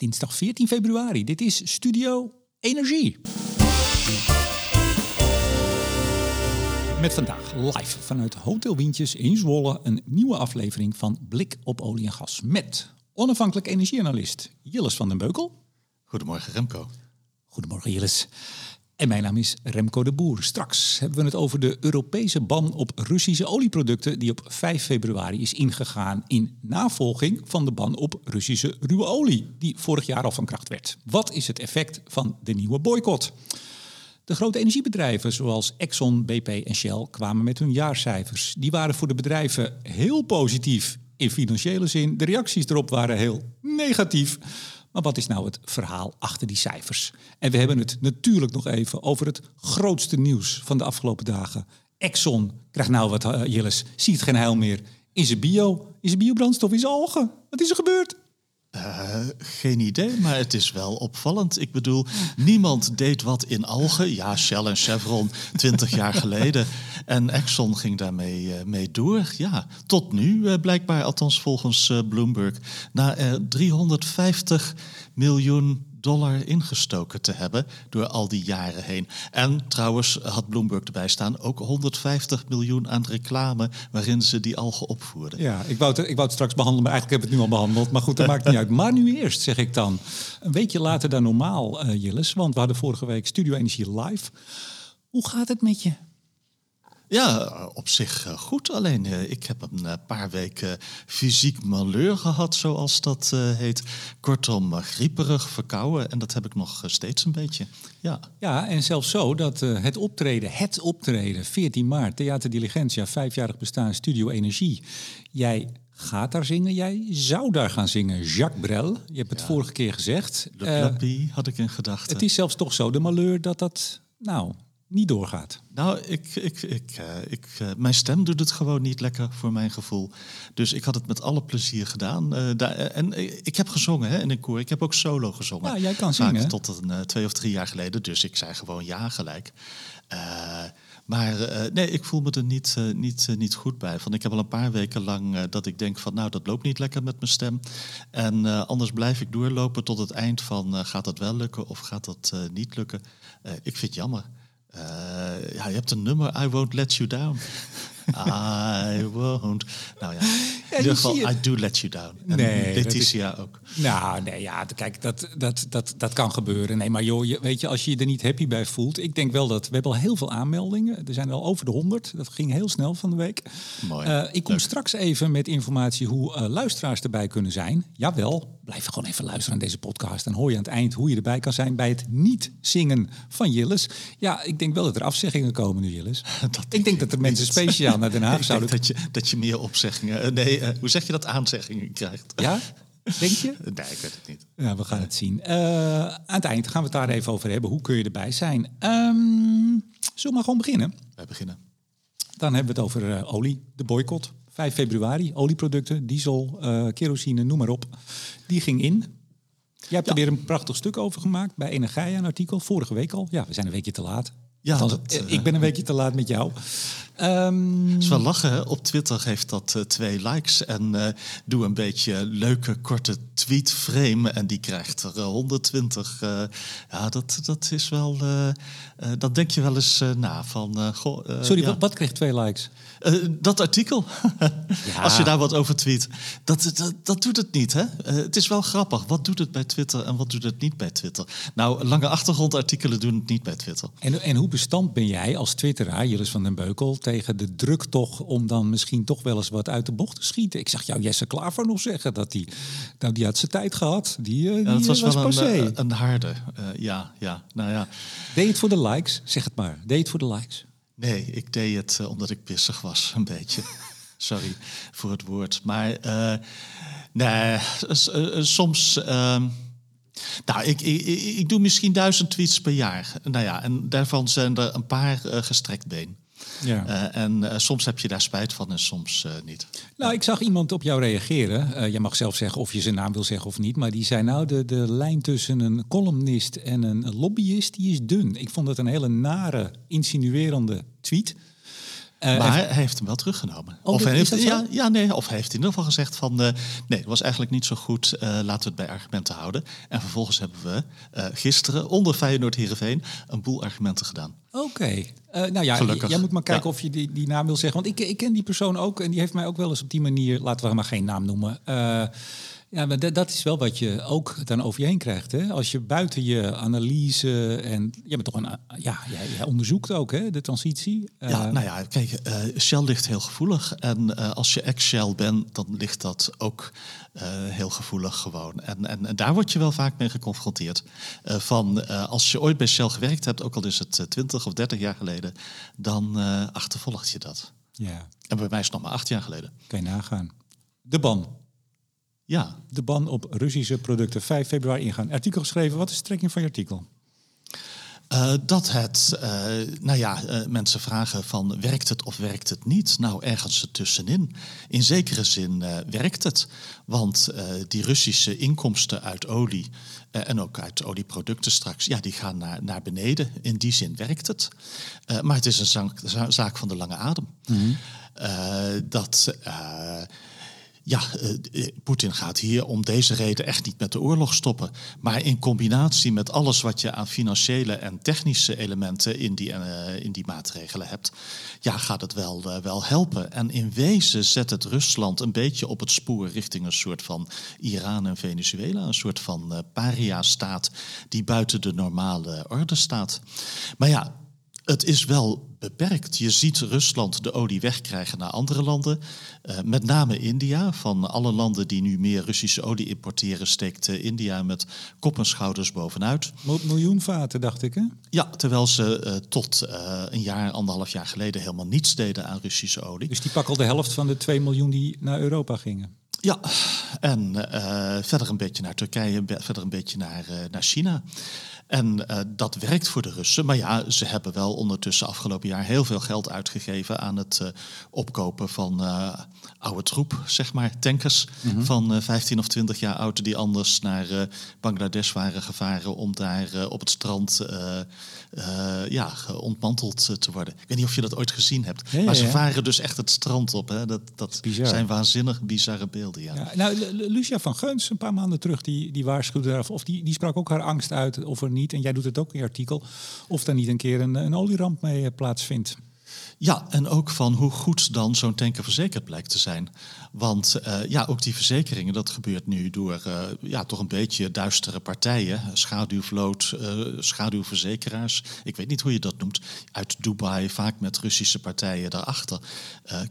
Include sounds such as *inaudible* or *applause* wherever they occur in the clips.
dinsdag 14 februari. Dit is Studio Energie. Met vandaag live vanuit Hotel Wientjes in Zwolle een nieuwe aflevering van Blik op olie en gas met onafhankelijk energieanalist Jilles van den Beukel. Goedemorgen Remco. Goedemorgen Jilles. En mijn naam is Remco de Boer. Straks hebben we het over de Europese ban op Russische olieproducten die op 5 februari is ingegaan in navolging van de ban op Russische ruwe olie die vorig jaar al van kracht werd. Wat is het effect van de nieuwe boycott? De grote energiebedrijven zoals Exxon, BP en Shell kwamen met hun jaarcijfers. Die waren voor de bedrijven heel positief in financiële zin. De reacties erop waren heel negatief. Maar wat is nou het verhaal achter die cijfers? En we hebben het natuurlijk nog even over het grootste nieuws van de afgelopen dagen. Exxon krijgt nou wat, uh, Jilles, ziet geen heil meer in zijn bio, in zijn biobrandstof, in zijn algen. Wat is er gebeurd? Uh, geen idee, maar het is wel opvallend. Ik bedoel, niemand deed wat in algen. Ja, Shell en Chevron 20 jaar geleden. En Exxon ging daarmee uh, mee door. Ja, tot nu uh, blijkbaar, althans volgens Bloomberg. Na 350 miljoen dollar ingestoken te hebben door al die jaren heen. En trouwens had Bloomberg erbij staan ook 150 miljoen aan reclame waarin ze die algen opvoerden. Ja, ik wou, het, ik wou het straks behandelen, maar eigenlijk heb ik het nu al behandeld. Maar goed, dat maakt niet uit. Maar nu eerst, zeg ik dan. Een weekje later dan normaal, uh, Jilles, want we hadden vorige week Studio Energie live. Hoe gaat het met je? Ja, op zich goed. Alleen ik heb een paar weken fysiek malheur gehad, zoals dat heet. Kortom, grieperig, verkouden. En dat heb ik nog steeds een beetje. Ja, ja en zelfs zo dat het optreden, het optreden, 14 maart, Theater Diligentia, vijfjarig bestaan, Studio Energie. Jij gaat daar zingen. Jij zou daar gaan zingen. Jacques Brel. Je hebt het ja. vorige keer gezegd. De uh, had ik in gedachten. Het is zelfs toch zo, de malheur, dat dat, nou, niet doorgaat? Nou, ik, ik, ik, uh, ik, uh, mijn stem doet het gewoon niet lekker voor mijn gevoel. Dus ik had het met alle plezier gedaan. Uh, daar, en ik heb gezongen hè, in een koor. Ik heb ook solo gezongen. Ja, jij kan zingen. Tot een, twee of drie jaar geleden. Dus ik zei gewoon ja gelijk. maar nee, ik voel me er niet, niet, niet goed bij. Van, ik heb al een paar weken lang dat ik denk van... nou, dat loopt niet lekker met mijn stem. En anders blijf ik doorlopen tot het eind van... gaat dat wel lukken of gaat dat niet lukken? ik vind het jammer. Uh, ja, je hebt een nummer, I Won't Let You Down. I won't. Nou ja, in ieder geval, I do let you down. En nee, Letitia is, ook. Nou, nee, ja, kijk, dat, dat, dat, dat kan gebeuren. Nee, maar joh, je, weet je, als je je er niet happy bij voelt... Ik denk wel dat, we hebben al heel veel aanmeldingen. Er zijn al over de honderd. Dat ging heel snel van de week. Mooi. Uh, ik kom Leuk. straks even met informatie hoe uh, luisteraars erbij kunnen zijn. Jawel, blijf gewoon even luisteren naar deze podcast. En hoor je aan het eind hoe je erbij kan zijn bij het niet zingen van Jilles. Ja, ik denk wel dat er afzeggingen komen nu, Jilles. *laughs* dat ik denk dat er mensen speciaal naar Den Haag zouden... Dat je, dat je meer opzeggingen... Nee, uh, hoe zeg je dat? Aanzeggingen krijgt. Ja? Denk je? *laughs* Nee, ik weet het niet. Ja, we gaan het zien. Uh, aan het eind gaan we het daar even over hebben. Hoe kun je erbij zijn? Um, zullen we maar gewoon beginnen? Wij beginnen. Dan hebben we het over uh, olie, de boycott. 5 februari, olieproducten, diesel, uh, kerosine, noem maar op. Die ging in. Jij hebt ja. er weer een prachtig stuk over gemaakt bij Energia, een artikel, vorige week al. Ja, we zijn een weekje te laat. Ja, dat, ik ben een weekje te laat met jou. Um, het is wel lachen, hè? op Twitter geeft dat uh, twee likes. En uh, doe een beetje leuke, korte tweet frame. En die krijgt er 120. ja, dat, dat is wel... dat denk je wel eens na. Van, goh, Sorry, ja. wat, wat kreeg twee likes? dat artikel. ja. *laughs* Als je daar wat over tweet. Dat, dat, dat doet het niet, hè? het is wel grappig. Wat doet het bij Twitter en wat doet het niet bij Twitter? Nou, lange achtergrondartikelen doen het niet bij Twitter. En, en hoe bestand ben jij als twitteraar, Jilles van den Beukel... tegen de druk toch om dan misschien toch wel eens wat uit de bocht te schieten? Ik zag jou Jesse Klaver nog zeggen dat die, nou, die had zijn tijd gehad. Die, die ja, dat was, was wel passé. een, een harde. Uh, ja, ja, nou ja. Deed het voor de likes? Zeg het maar. Deed het voor de likes? Nee, ik deed het uh, omdat ik pissig was, een beetje. *laughs* Sorry voor het woord. Maar nee, soms... Uh, nou, ik, ik, ik, doe misschien duizend tweets per jaar. Nou ja, en daarvan zijn er een paar uh, gestrekt been. Ja. Uh, en uh, soms heb je daar spijt van en soms uh, niet. Nou, ik zag iemand op jou reageren. je mag zelf zeggen of je zijn naam wil zeggen of niet. Maar die zei nou, de, de lijn tussen een columnist en een lobbyist, die is dun. Ik vond het een hele nare, insinuerende tweet. Uh, maar hij heeft hem wel teruggenomen. Oh, of, hij heeft, ja, ja, nee, of hij heeft in ieder geval gezegd van... Uh, nee, het was eigenlijk niet zo goed, uh, laten we het bij argumenten houden. En vervolgens hebben we gisteren onder Feyenoord Heerenveen... een boel argumenten gedaan. Oké. nou ja, Gelukkig. jij moet maar kijken of je die, die naam wil zeggen. Want ik, ik ken die persoon ook en die heeft mij ook wel eens op die manier... laten we maar geen naam noemen... Ja, maar dat is wel wat je ook dan over je heen krijgt. Hè? Als je buiten je analyse en je bent toch een, ja, jij, onderzoekt ook hè, de transitie. Ja, uh, nou ja, kijk, uh, Shell ligt heel gevoelig. En uh, als je ex-Shell bent, dan ligt dat ook heel gevoelig gewoon. En, en, en, daar word je wel vaak mee geconfronteerd. van als je ooit bij Shell gewerkt hebt, ook al is het 20 of 30 jaar geleden, dan achtervolgt je dat. Ja. En bij mij is het nog maar acht jaar geleden. Kan je nagaan. De ban. Ja. De ban op Russische producten 5 februari ingaan. Artikel geschreven. Wat is de strekking van je artikel? Uh, dat het, uh, nou ja, uh, mensen vragen van werkt het of werkt het niet? Nou, ergens ertussenin. In zekere zin werkt het, want die Russische inkomsten uit olie en ook uit olieproducten straks, ja, die gaan naar, naar beneden. In die zin werkt het. maar het is een zaak, zaak van de lange adem. Mm -hmm. dat ja, uh, Poetin gaat hier om deze reden echt niet met de oorlog stoppen. Maar in combinatie met alles wat je aan financiële en technische elementen in die, uh, in die maatregelen hebt, ja, gaat het wel, wel helpen. En in wezen zet het Rusland een beetje op het spoor richting een soort van Iran en Venezuela, een soort van paria-staat die buiten de normale orde staat. Maar ja, het is wel beperkt. Je ziet Rusland de olie wegkrijgen naar andere landen. Uh, met name India. Van alle landen die nu meer Russische olie importeren, steekt uh, India met kop en schouders bovenuit. Miljoen vaten, dacht ik, hè? Ja, terwijl ze uh, tot een jaar, anderhalf jaar geleden helemaal niets deden aan Russische olie. Dus die pakken al de helft van de 2 miljoen die naar Europa gingen? Ja, en verder een beetje naar Turkije, verder een beetje naar, naar China. En uh, dat werkt voor de Russen. Maar ja, ze hebben wel ondertussen afgelopen jaar heel veel geld uitgegeven aan het opkopen van oude troep, zeg maar, tankers mm -hmm. van 15 of 20 jaar oud, die anders naar Bangladesh waren gevaren om daar op het strand ja, ontmanteld te worden. Ik weet niet of je dat ooit gezien hebt. Ja, maar ze varen dus echt het strand op. Hè. Dat, dat zijn waanzinnig bizarre beelden. Ja. Ja, nou, Lucia van Geuns, een paar maanden terug, die, die waarschuwde daarvoor, of die, die sprak ook haar angst uit of er niet en jij doet het ook in je artikel, of er niet een keer een, een olieramp mee plaatsvindt. Ja, en ook van hoe goed dan zo'n tanker verzekerd blijkt te zijn. Want uh, ja, ook die verzekeringen, dat gebeurt nu door uh, ja, toch een beetje duistere partijen. Schaduwvloot, uh, schaduwverzekeraars. Ik weet niet hoe je dat noemt. Uit Dubai, vaak met Russische partijen daarachter.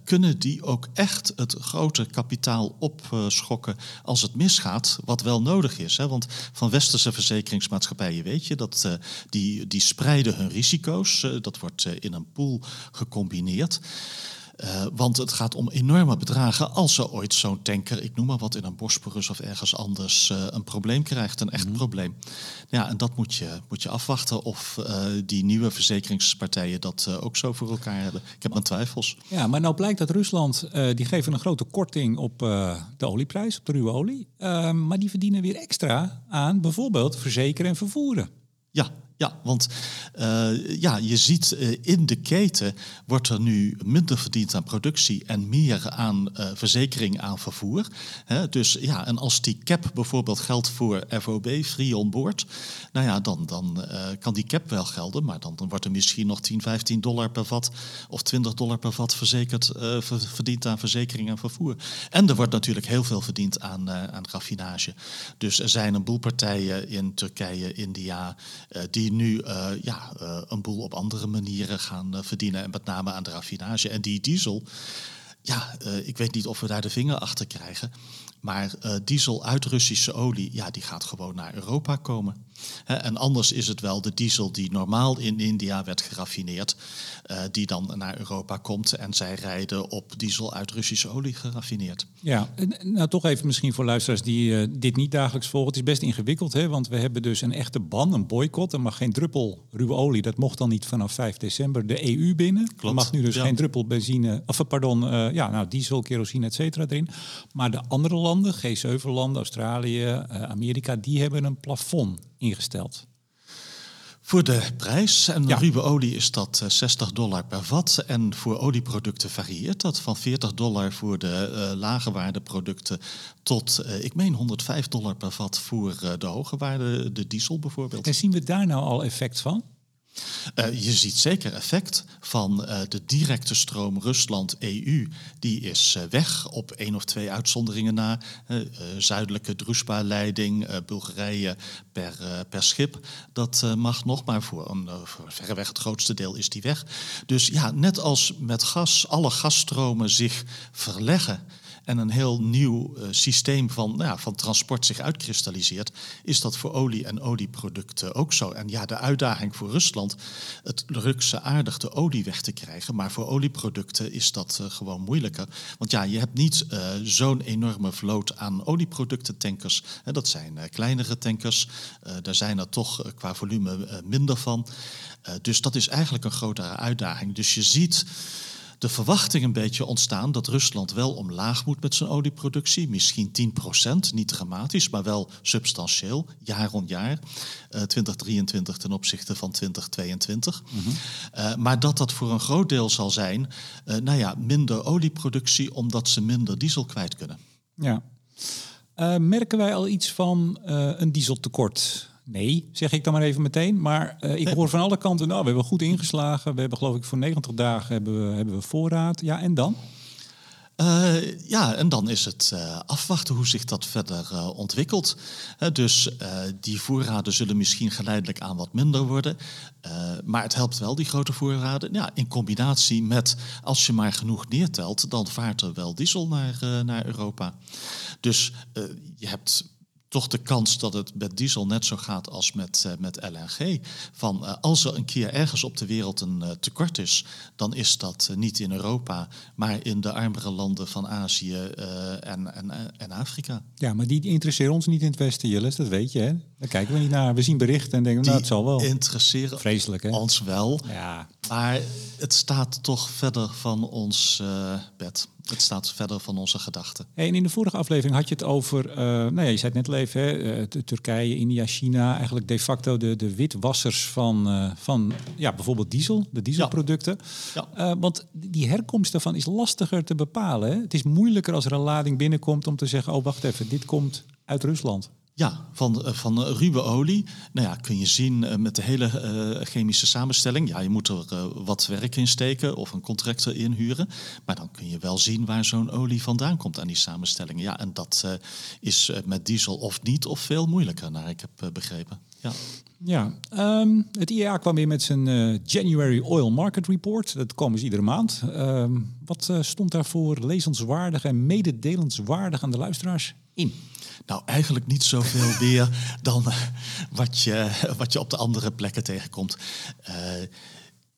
kunnen die ook echt het grote kapitaal opschokken als het misgaat? Wat wel nodig is. Hè? Want van westerse verzekeringsmaatschappijen weet je dat die, die spreiden hun risico's. dat wordt in een pool gecombineerd. Uh, want het gaat om enorme bedragen als er ooit zo'n tanker, ik noem maar wat, in een Bosporus of ergens anders uh, een probleem krijgt, een echt mm -hmm. probleem. Ja, en dat moet je, moet je afwachten of uh, die nieuwe verzekeringspartijen dat ook zo voor elkaar hebben. Ik heb mijn twijfels. Ja, maar nou blijkt dat Rusland, die geven een grote korting op de olieprijs, op de ruwe olie. maar die verdienen weer extra aan bijvoorbeeld verzekeren en vervoeren. Ja, ja, want uh, ja, je ziet uh, in de keten wordt er nu minder verdiend aan productie en meer aan uh, verzekering aan vervoer. Dus ja, en als die cap bijvoorbeeld geldt voor FOB, free on board, nou ja, dan, dan kan die cap wel gelden, maar dan, wordt er misschien nog 10, 15 dollar per vat of 20 dollar per vat verzekerd, ver, verdiend aan verzekering en vervoer. En er wordt natuurlijk heel veel verdiend aan, aan raffinage. Dus er zijn een boel partijen in Turkije, India, die nu uh, ja, uh, een boel op andere manieren gaan uh, verdienen. En met name aan de raffinage. En die diesel, ja, ik weet niet of we daar de vinger achter krijgen. Maar diesel uit Russische olie, ja, die gaat gewoon naar Europa komen. En anders is het wel de diesel die normaal in India werd geraffineerd, uh, die dan naar Europa komt en zij rijden op diesel uit Russische olie geraffineerd. Ja, nou toch even misschien voor luisteraars die uh, dit niet dagelijks volgen. Het is best ingewikkeld, hè? want we hebben dus een echte ban, een boycott. Er mag geen druppel ruwe olie, dat mocht dan niet vanaf 5 december de EU binnen. Klopt. Er mag nu dus ja. geen druppel benzine, of pardon, uh, ja, nou, diesel, kerosine, et cetera erin. Maar de andere landen, G7-landen, Australië, Amerika, die hebben een plafond ingesteld. Voor de prijs. En Ja. ruwe olie is dat eh, 60 dollar per vat. En voor olieproducten varieert dat van 40 dollar voor de eh lage waarde producten tot, eh, ik meen, 105 dollar per vat voor eh, de hoge waarde, de diesel bijvoorbeeld. En zien we daar nou al effect van? Eh, je ziet zeker effect van eh, de directe stroom Rusland-EU. Die is eh, weg op één of twee uitzonderingen na. Zuidelijke Druzhba-leiding, Bulgarije per, per schip. Dat mag nog, maar voor, een, voor verreweg het grootste deel is die weg. Dus ja, net als met gas, alle gasstromen zich verleggen en een heel nieuw eh, systeem van, nou ja, van transport zich uitkristalliseert, is dat voor olie en olieproducten ook zo. En ja, de uitdaging voor Rusland, het lukt ze aardig de olie weg te krijgen, maar voor olieproducten is dat eh, gewoon moeilijker. Want ja, je hebt niet eh, zo'n enorme vloot aan olieproductentankers. Hè, dat zijn kleinere tankers, daar zijn er toch qua volume minder van. Dus dat is eigenlijk een grotere uitdaging. Dus je ziet de verwachting een beetje ontstaan dat Rusland wel omlaag moet met zijn olieproductie. Misschien 10%, niet dramatisch, maar wel substantieel, jaar on jaar. Eh, 2023 ten opzichte van 2022. Eh, maar dat dat voor een groot deel zal zijn, eh, nou ja, minder olieproductie omdat ze minder diesel kwijt kunnen. Ja. Eh, merken wij al iets van eh, een dieseltekort? Nee, zeg ik dan maar even meteen. Maar eh, ik hoor van alle kanten, nou, we hebben goed ingeslagen. We hebben geloof ik voor 90 dagen hebben we, hebben we voorraad. Ja, en dan? Eh, ja, en dan is het eh, afwachten hoe zich dat verder ontwikkelt. Dus die voorraden zullen misschien geleidelijk aan wat minder worden. Maar het helpt wel, die grote voorraden. Ja, in combinatie met, als je maar genoeg neertelt, dan vaart er wel diesel naar, naar Europa. Dus je hebt toch de kans dat het met diesel net zo gaat als met, eh, met LNG. Van eh, als er een keer ergens op de wereld een eh, tekort is, dan is dat niet in Europa, maar in de armere landen van Azië en, en, en Afrika. Ja, maar die interesseren ons niet in het Westen, Jilles. Dat weet je, hè? Daar kijken we niet naar. We zien berichten en denken, nou, het zal wel. interesseren Vreselijk, hè? ons wel, Ja, maar het staat toch verder van ons eh, bed. Het staat verder van onze gedachten. En in de vorige aflevering had je het over, eh, nou ja, je zei het net al even, hè, eh, Turkije, India, China, eigenlijk de facto de, de witwassers van, van ja, bijvoorbeeld diesel, de dieselproducten. Ja. Want die herkomst daarvan is lastiger te bepalen. Hè? Het is moeilijker als er een lading binnenkomt om te zeggen, oh wacht even, dit komt uit Rusland. Ja, van, eh, van eh, ruwe olie. Nou ja, kun je zien eh, met de hele chemische samenstelling. Ja, je moet er wat werk in steken of een contractor inhuren. Maar dan kun je wel zien waar zo'n olie vandaan komt aan die samenstelling. Ja, en dat is met diesel of niet of veel moeilijker, naar ik heb begrepen. Ja. Ja, ehm, het IEA kwam weer met zijn January Oil Market Report. Dat komen ze iedere maand. Ehm, wat stond daarvoor lezenswaardig en mededelenswaardig aan de luisteraars in? Nou, eigenlijk niet zoveel *laughs* meer dan eh, wat je, wat je op de andere plekken tegenkomt. Eh,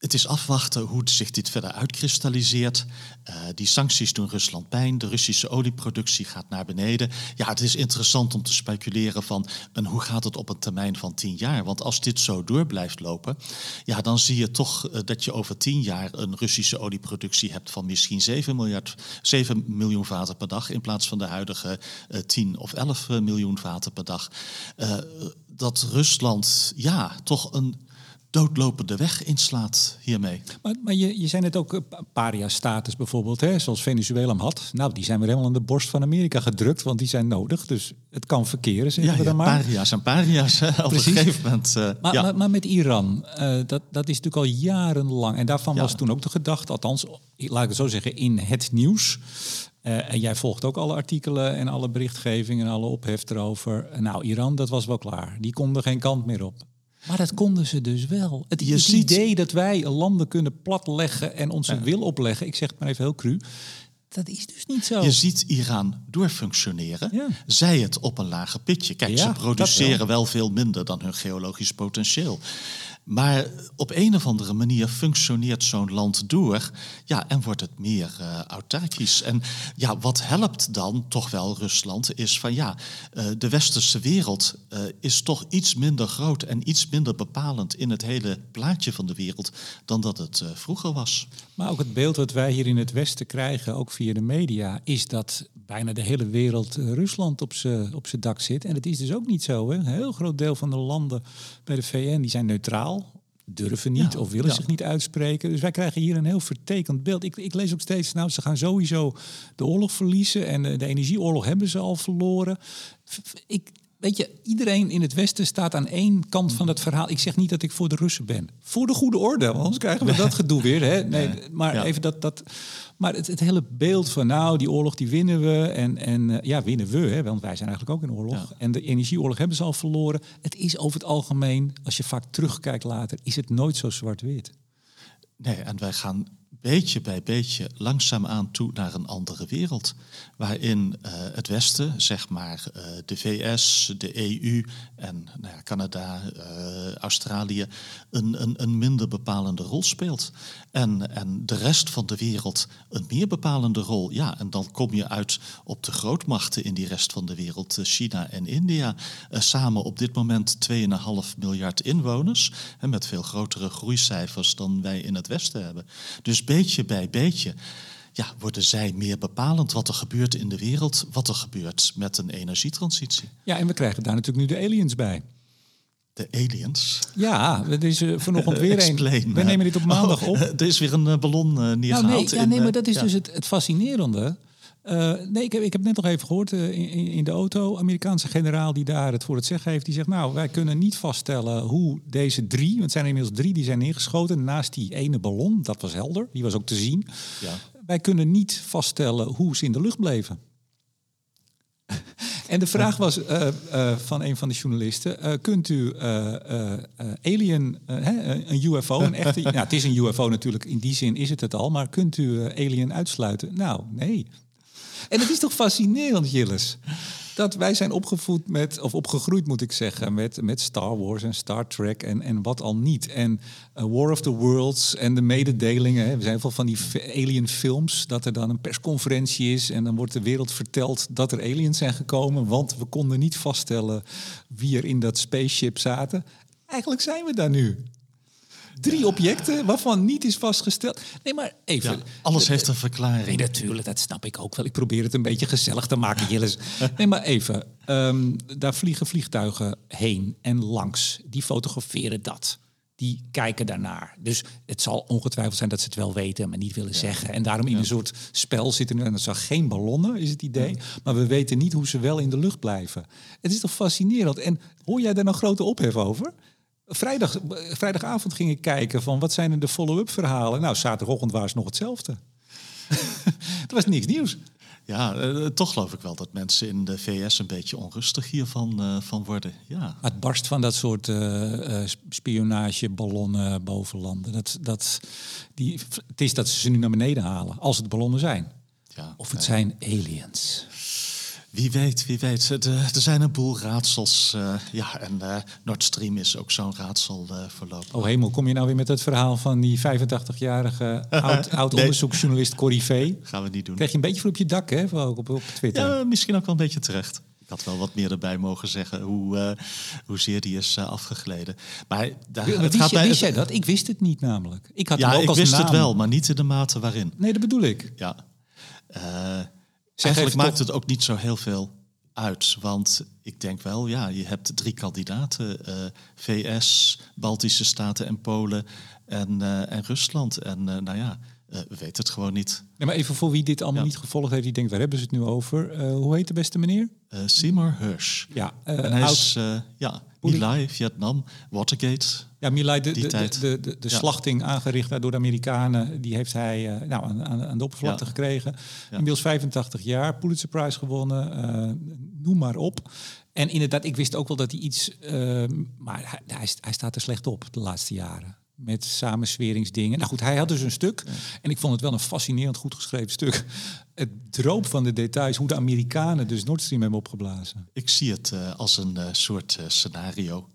het is afwachten hoe zich dit verder uitkristalliseert. Eh, die sancties doen Rusland pijn. De Russische olieproductie gaat naar beneden. Ja, het is interessant om te speculeren van hoe gaat het op een termijn van tien jaar? Want als dit zo door blijft lopen, ja, dan zie je toch eh, dat je over tien jaar een Russische olieproductie hebt van misschien 7, miljard, 7 miljoen vaten per dag in plaats van de huidige eh 10 of 11 miljoen vaten per dag. Dat Rusland ja, toch een doodlopende weg inslaat hiermee. Maar, maar je, je zei net ook eh, paria-status bijvoorbeeld, hè, zoals Venezuela hem had. Nou, die zijn weer helemaal aan de borst van Amerika gedrukt, want die zijn nodig. Dus het kan verkeren, zeggen Ja, we ja dan maar. paria's en paria's. hè. Op een gegeven moment. eh, Maar, ja. maar, maar met Iran, eh, dat, dat is natuurlijk al jarenlang. En daarvan was toen ook de gedachte, althans, laat ik het zo zeggen, in het nieuws. En jij volgt ook alle artikelen en alle berichtgeving en alle ophef erover. Nou, Iran, dat was wel klaar. Die konden geen kant meer op. Maar dat konden ze dus wel. Het, Je het ziet- idee dat wij landen kunnen platleggen en onze wil opleggen, ik zeg het maar even heel cru, dat is dus niet zo. Je ziet Iran doorfunctioneren. Ja. Zij het op een lager pitje. Kijk, Ja, ze produceren wel. wel. veel minder dan hun geologisch potentieel. Maar op een of andere manier functioneert zo'n land door. Ja, en wordt het meer eh autarkisch. En ja, wat helpt dan toch wel Rusland is van ja, eh, de westerse wereld eh, is toch iets minder groot en iets minder bepalend in het hele plaatje van de wereld dan dat het vroeger was. Maar ook het beeld wat wij hier in het Westen krijgen, ook via de media, is dat bijna de hele wereld eh, Rusland op zijn op dak zit. En dat is dus ook niet zo. Hè? Een heel groot deel van de landen bij de VN die zijn neutraal. durven niet Ja, of willen ja. zich niet uitspreken. Dus wij krijgen hier een heel vertekend beeld. Ik, ik lees ook steeds, nou, ze gaan sowieso de oorlog verliezen en eh, de energieoorlog hebben ze al verloren. Ik, weet je, iedereen in het Westen staat aan één kant van dat verhaal. Ik zeg niet dat ik voor de Russen ben. Voor de goede orde, want anders krijgen we dat gedoe weer. Hè? Nee, maar Ja. even dat. dat maar het, het hele beeld van, nou, die oorlog die winnen we. En, en eh, ja, winnen we, hè, want wij zijn eigenlijk ook in oorlog. Ja. En de energieoorlog hebben ze al verloren. Het is over het algemeen, als je vaak terugkijkt later, is het nooit zo zwart-wit. Nee, en wij gaan beetje bij beetje langzaamaan toe naar een andere wereld. Waarin eh, het Westen, zeg maar eh, de VS, de EU en nou ja, Canada, eh, Australië, een, een, een minder bepalende rol speelt. En, en de rest van de wereld een meer bepalende rol. Ja, en dan kom je uit op de grootmachten in die rest van de wereld, China en India. samen op dit moment 2,5 miljard inwoners. En met veel grotere groeicijfers dan wij in het Westen hebben. Dus beetje bij beetje ja, worden zij meer bepalend wat er gebeurt in de wereld, wat er gebeurt met een energietransitie. Ja, en we krijgen daar natuurlijk nu de aliens bij. De aliens. Ja, er is eh, vanochtend weer *laughs* een. We eh. neergehaald op maandag Oh, op. *laughs* er is weer een eh, ballon Nou, neergehaald. nee, ja, nee, maar dat is ja. dus het, het fascinerende. Eh, nee, ik heb, ik heb net nog even gehoord eh, in, in de auto. Amerikaanse generaal die daar het voor het zeggen heeft. Die zegt, nou, wij kunnen niet vaststellen hoe deze drie... want het zijn er inmiddels drie die zijn neergeschoten... naast die ene ballon, dat was helder. Die was ook te zien. Ja. Wij kunnen niet vaststellen hoe ze in de lucht bleven. *laughs* En de vraag was eh, van een van de journalisten: kunt u alien, hè, een UFO, een echte, *laughs* nou, het is een UFO natuurlijk, in die zin is het het al, maar kunt u alien uitsluiten? Nou, nee. En het is toch fascinerend, Jilles, dat wij zijn opgevoed met, of opgegroeid moet ik zeggen, met, met Star Wars en Star Trek en, en wat al niet. En eh, War of the Worlds en de mededelingen. Hè. We zijn veel van die alien films, dat er dan een persconferentie is en dan wordt de wereld verteld dat er aliens zijn gekomen, want we konden niet vaststellen wie er in dat spaceship zaten. Eigenlijk zijn we daar nu. Drie objecten waarvan niet is vastgesteld. Nee, maar even. Ja, alles heeft een verklaring. Nee, natuurlijk, dat snap ik ook wel. Ik probeer het een beetje gezellig te maken, Jilles. *laughs* Nee, maar even. ehm, daar vliegen vliegtuigen heen en langs. Die fotograferen dat. Die kijken daarnaar. Dus het zal ongetwijfeld zijn dat ze het wel weten, maar niet willen zeggen. En daarom in een soort spel zitten nu. En dat zijn geen ballonnen, is het idee. Maar we weten niet hoe ze wel in de lucht blijven. Het is toch fascinerend. En hoor jij daar nou grote ophef over? Vrijdag, vrijdagavond ging ik kijken van wat zijn er de follow-up verhalen. Nou, zaterdagochtend waren ze nog hetzelfde. *laughs* er was niks nieuws. Ja, eh, toch geloof ik wel dat mensen in de VS een beetje onrustig hiervan eh, van worden. Ja. Het barst van dat soort eh, eh, spionageballonnen boven landen. Dat, dat, die, het is dat ze ze nu naar beneden halen, als het ballonnen zijn. ja. Of het zijn aliens. Wie weet, wie weet. Er zijn een boel raadsels. eh, ja, en eh, Nord Stream is ook zo'n raadsel eh voorlopig. Oh hemel, kom je nou weer met het verhaal van die 85-jarige *laughs* oud, oud Nee. onderzoeksjournalist Corrie V? Gaan we niet doen. Krijg je een beetje voor op je dak, hè? Ook op, op Twitter. Ja, misschien ook wel een beetje terecht. Ik had wel wat meer erbij mogen zeggen hoe, hoezeer die is afgegleden. Maar daar, Wist, het gaat jij- bij, wist jij dat? Ik wist het niet namelijk. Ik had Ja, ook ik als wist naam. het wel, maar niet in de mate waarin. Nee, dat bedoel ik. Ja. Eigenlijk maakt het ook niet zo heel veel uit. Want ik denk wel, ja, je hebt drie kandidaten. eh, VS, Baltische Staten en Polen en, eh, en Rusland. En eh, nou ja, eh, we weten het gewoon niet. Nee, maar even voor wie dit allemaal Ja. niet gevolgd heeft, die denkt, waar hebben ze het nu over? Eh, hoe heet de beste meneer? Eh Seymour Hersh. Ja, eh, en hij oud- is, eh ja, Milai, Vietnam, Watergate. Ja, Milai, de, de, de, de, de Ja. slachting aangericht door de Amerikanen, die heeft hij eh, nou, aan, aan, de oppervlakte Ja. gekregen. Inmiddels 85 jaar, Pulitzer Prize gewonnen, eh, noem maar op. En inderdaad, ik wist ook wel dat hij iets, eh, maar hij, hij, hij staat er slecht op de laatste jaren. Met samensweringsdingen. Nou goed, hij had dus een stuk. En ik vond het wel een fascinerend goed geschreven stuk. Het droop van de details, hoe de Amerikanen dus Nord Stream hebben opgeblazen. Ik zie het eh, als een eh, soort eh, scenario.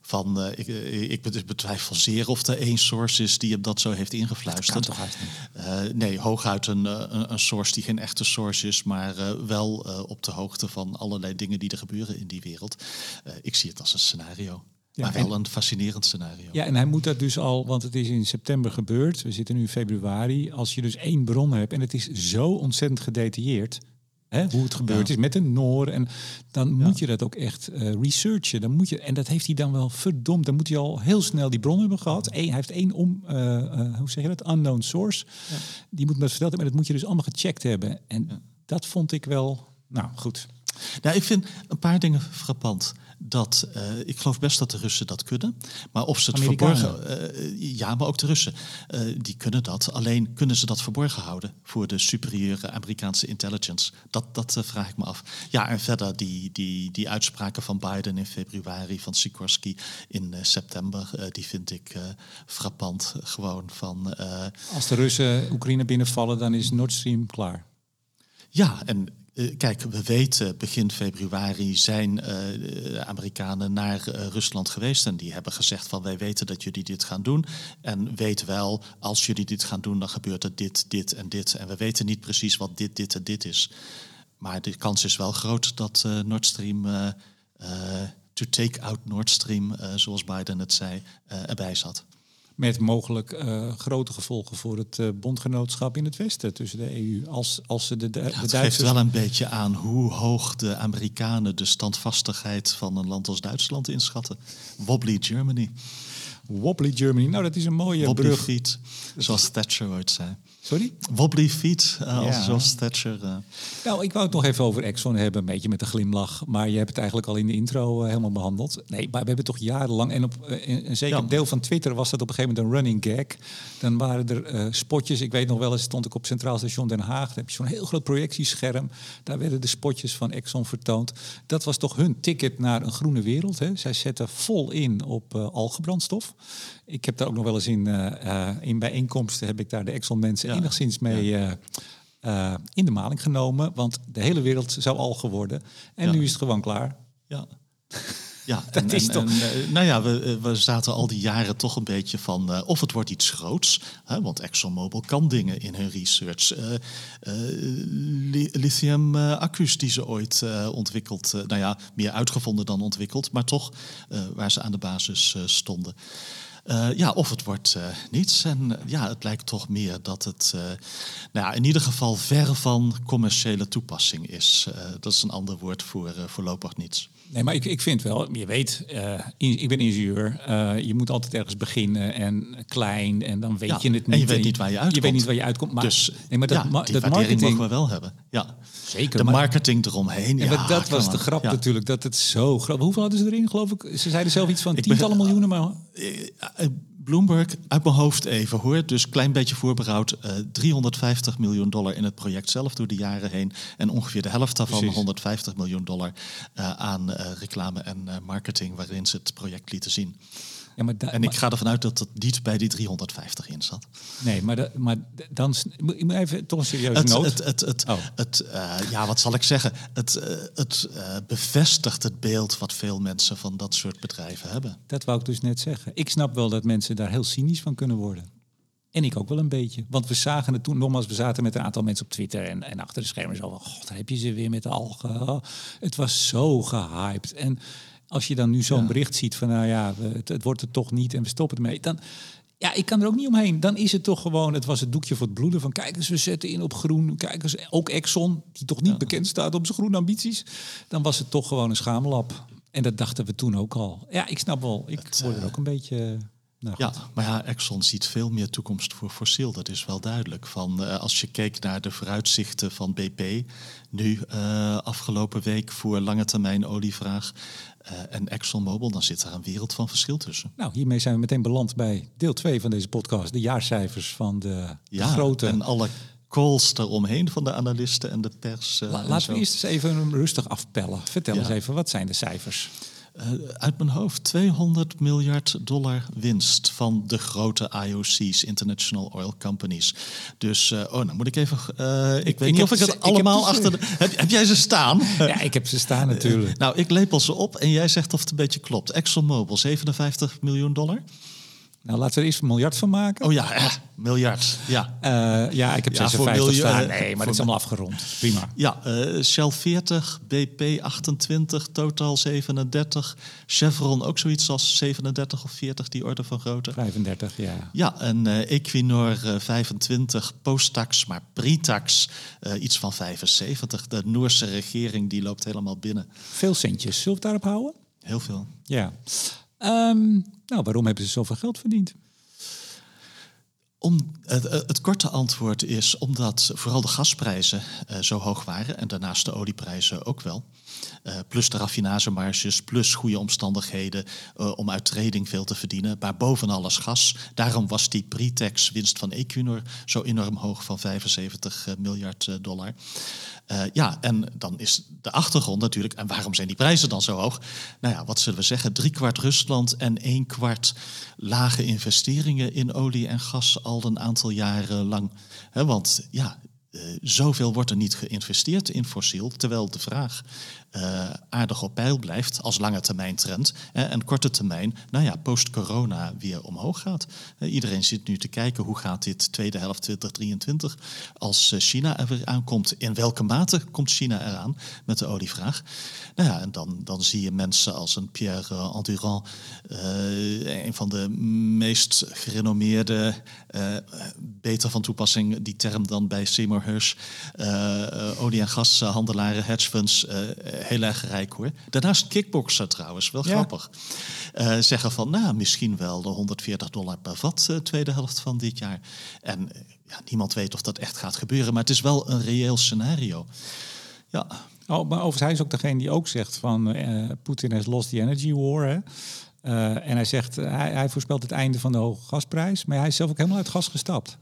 Van, ik, ik bet- betwijfel zeer of er één source is die hem dat zo heeft Kan ingefluisterd. toch niet? Eh, nee, hooguit een, een, een source die geen echte source is, maar wel op de hoogte van allerlei dingen die er gebeuren in die wereld. Ik zie het als een scenario. Ja, maar wel en- een fascinerend scenario. Ja, en hij moet dat dus al, want het is in september gebeurd. We zitten nu in februari. Als je dus één bron hebt en het is zo ontzettend gedetailleerd. Hè, hoe het gebeurd Ja. is met de Noor. En dan moet je dat ook echt eh, researchen. Dan moet je, en dat heeft hij dan wel verdomd. Dan moet hij al heel snel die bron hebben gehad. Eén, hij heeft één om, eh, eh, hoe zeg je dat? Unknown source. Die moet me dat verteld hebben. En dat moet je dus allemaal gecheckt hebben. En dat vond ik wel, nou goed. Nou, ik vind een paar dingen frappant. Dat, eh, ik geloof best dat de Russen dat kunnen. Maar of ze het Amerikanen. verborgen... eh, ja, maar ook de Russen. eh, die kunnen dat. Alleen kunnen ze dat verborgen houden voor de superieure Amerikaanse intelligence? Dat, dat vraag ik me af. Ja, en verder die, die, die uitspraken van Biden in februari, van Sikorsky in september... die vind ik frappant. Gewoon van... Als de Russen Oekraïne binnenvallen, dan is Nord Stream klaar. Ja, en kijk, we weten begin februari zijn eh, Amerikanen naar eh, Rusland geweest en die hebben gezegd van wij weten dat jullie dit gaan doen en weet wel als jullie dit gaan doen dan gebeurt er dit, dit en dit en we weten niet precies wat dit, dit en dit is. Maar de kans is wel groot dat eh, Nord Stream eh, eh, to take out Nord Stream, eh, zoals Biden het zei, eh, erbij zat. Met mogelijk eh, grote gevolgen voor het eh, bondgenootschap in het Westen tussen de EU. Als, als ze de, de, Ja, de het geeft Duitsers... wel een beetje aan hoe hoog de Amerikanen de standvastigheid van een land als Duitsland inschatten. Wobbly Germany, Wobbly Germany. Nou, dat is een mooie wobbly brug. zoals Thatcher ooit zei. Sorry? Wobbly feet, eh, als, zoals Thatcher. eh, Nou, ik wou het nog even over Exxon hebben, een beetje met een glimlach. Maar je hebt het eigenlijk al in de intro eh, helemaal behandeld. Nee, maar we hebben toch jarenlang, en op een zeker Ja. deel van Twitter was dat op een gegeven moment een running gag. Dan waren er spotjes. Ik weet nog wel eens, stond ik op Centraal Station Den Haag. Daar heb je zo'n heel groot projectiescherm. Daar werden de spotjes van Exxon vertoond. Dat was toch hun ticket naar een groene wereld. Hè? Zij zetten vol in op algebrandstof. Ik heb daar ook nog wel eens in, eh, eh, in bijeenkomsten... heb ik daar de Exxon mensen Ja. enigszins mee... eh, in de maling genomen. Want de hele wereld zou algen worden. En Ja. nu is het gewoon klaar. ja. *laughs* Ja, Dat en, is en- toch- en, nou ja, we, we zaten al die jaren toch een beetje van of het wordt iets groots. Hè, want ExxonMobil kan dingen in hun research. Li- Lithium-accu's die ze ooit ontwikkeld, nou ja, meer uitgevonden dan ontwikkeld, maar toch waar ze aan de basis stonden. Eh, ja, of het wordt eh, niets. En eh, ja, het lijkt toch meer dat het nou ja, in ieder geval ver van commerciële toepassing is. Dat is een ander woord voor voorlopig niets. Nee, maar ik, ik vind wel, je weet, eh, in- ik ben ingenieur. eh, je moet altijd ergens beginnen en klein en dan weet Ja, je het en niet. je weet niet waar je Je uitkomt. weet niet waar je uitkomt. Maar, dus nee, maar dat, ja, ma- die dat marketing... mogen we wel hebben. Ja. Zeker, De maar- marketing eromheen. Ja, ja, dat was de grap Ja. natuurlijk, dat het zo groot... Hoeveel hadden ze erin, geloof ik? Ze zeiden zelf iets van tientallen miljoenen, maar... Bloomberg, uit mijn hoofd even hoor, dus klein beetje voorbehoud. eh 350 miljoen dollar in het project zelf door de jaren heen. En ongeveer de helft daarvan, Precies. 150 miljoen dollar, eh, aan eh, reclame en marketing waarin ze het project lieten zien. Ja, maar En ik ga ervan uit dat het niet bij die 350 in zat. Nee, maar, da- maar dan... Ik moet even toch een serieuze Het, noot. het, het, het, Oh. het, eh, ja, wat zal ik zeggen? Het, eh, het eh, bevestigt het beeld wat veel mensen van dat soort bedrijven hebben. Dat wou ik dus net zeggen. Ik snap wel dat mensen daar heel cynisch van kunnen worden. En ik ook wel een beetje. Want we zagen het toen, nogmaals, we zaten met een aantal mensen op Twitter en, en achter de schermen zo van, god, daar heb je ze weer met de algen. Oh, het was zo gehyped. En als je dan nu zo'n bericht ziet van, nou ja, het, het wordt er toch niet en we stoppen ermee, dan, ja, ik kan er ook niet omheen. Dan is het toch gewoon, het was het doekje voor het bloeden van, kijk eens, we zetten in op groen. Kijk eens, ook Exxon, die toch niet bekend staat op zijn groene ambities. Dan was het toch gewoon een schaamlab. En dat dachten we toen ook al. Ja, ik snap wel. Ik word er ook een beetje... Nou, Ja, goed. maar ja, Exxon ziet veel meer toekomst voor fossiel. Dat is wel duidelijk. Van, eh, als je keek naar de vooruitzichten van BP, nu eh, afgelopen week voor lange termijn olievraag eh, en ExxonMobil, dan zit daar een wereld van verschil tussen. Nou, hiermee zijn we meteen beland bij deel 2 van deze podcast. De jaarcijfers van de, de Ja, grote... en alle calls eromheen van de analisten en de pers. eh, La- en laten we eerst eens even rustig afpellen. Vertel Ja. eens even, wat zijn de cijfers? Eh, uit mijn hoofd 200 miljard dollar winst van de grote IOC's, International Oil Companies. Dus, eh, oh, nou moet ik even. eh, ik, weet niet of ik het ik heb allemaal achter. De, heb, heb jij ze staan? *laughs* Ja, ik heb ze staan natuurlijk. Nou, ik lepel ze op en jij zegt of het een beetje klopt. ExxonMobil 57 miljoen dollar. Nou, laten we er eerst een miljard van maken. Oh ja, miljard. Ja, Eh, ja, ik heb Ja, voor 56 milieu- staan. eh, Nee, maar dat is allemaal afgerond. Prima. ja eh, Shell 40, BP 28, Total 37. Chevron ook zoiets als 37 of 40, die orde van grootte. 35, ja. Ja, en eh, Equinor eh, 25, post-tax, maar pre-tax eh, iets van 75. De Noorse regering die loopt helemaal binnen. Veel centjes. Zullen we het daarop houden? Heel veel. Ja. Ehm, nou, waarom hebben ze zoveel geld verdiend? Om, het, het korte antwoord is omdat vooral de gasprijzen eh, zo hoog waren en daarnaast de olieprijzen ook wel. Eh, plus de raffinagemarges, plus goede omstandigheden eh, om uit trading veel te verdienen. Maar boven alles gas. Daarom was die pre-tax winst van Equinor zo enorm hoog van 75 eh, miljard dollar. Ja, en dan is de achtergrond natuurlijk, en waarom zijn die prijzen dan zo hoog? Nou ja, wat zullen we zeggen? Drie kwart Rusland en één kwart lage investeringen in olie en gas al een aantal jaren lang. Want ja, zoveel wordt er niet geïnvesteerd in fossiel, terwijl de vraag eh, aardig op peil blijft als lange termijn trend. En korte termijn, nou ja, post-corona weer omhoog gaat. Eh, iedereen zit nu te kijken hoe gaat dit tweede helft 2023 als eh, China er weer aankomt. In welke mate komt China eraan met de olievraag? Nou ja, en dan, dan zie je mensen als een Pierre Endurant, eh, een van de meest gerenommeerde, beter van toepassing, die term dan bij Seymour eh, olie- en gashandelaren, hedge funds, heel erg rijk hoor. Daarnaast kickboxer trouwens, wel Ja. grappig. Eh, zeggen van, nou, misschien wel de 140 dollar per vat, eh, tweede helft van dit jaar. En eh, ja, niemand weet of dat echt gaat gebeuren, maar het is wel een reëel scenario. Ja, Oh, maar overigens, hij is ook degene die ook zegt van eh Poetin has lost the energy war. Hè? Eh, en hij zegt, eh, hij, hij voorspelt het einde van de hoge gasprijs. Maar hij is zelf ook helemaal uit gas gestapt.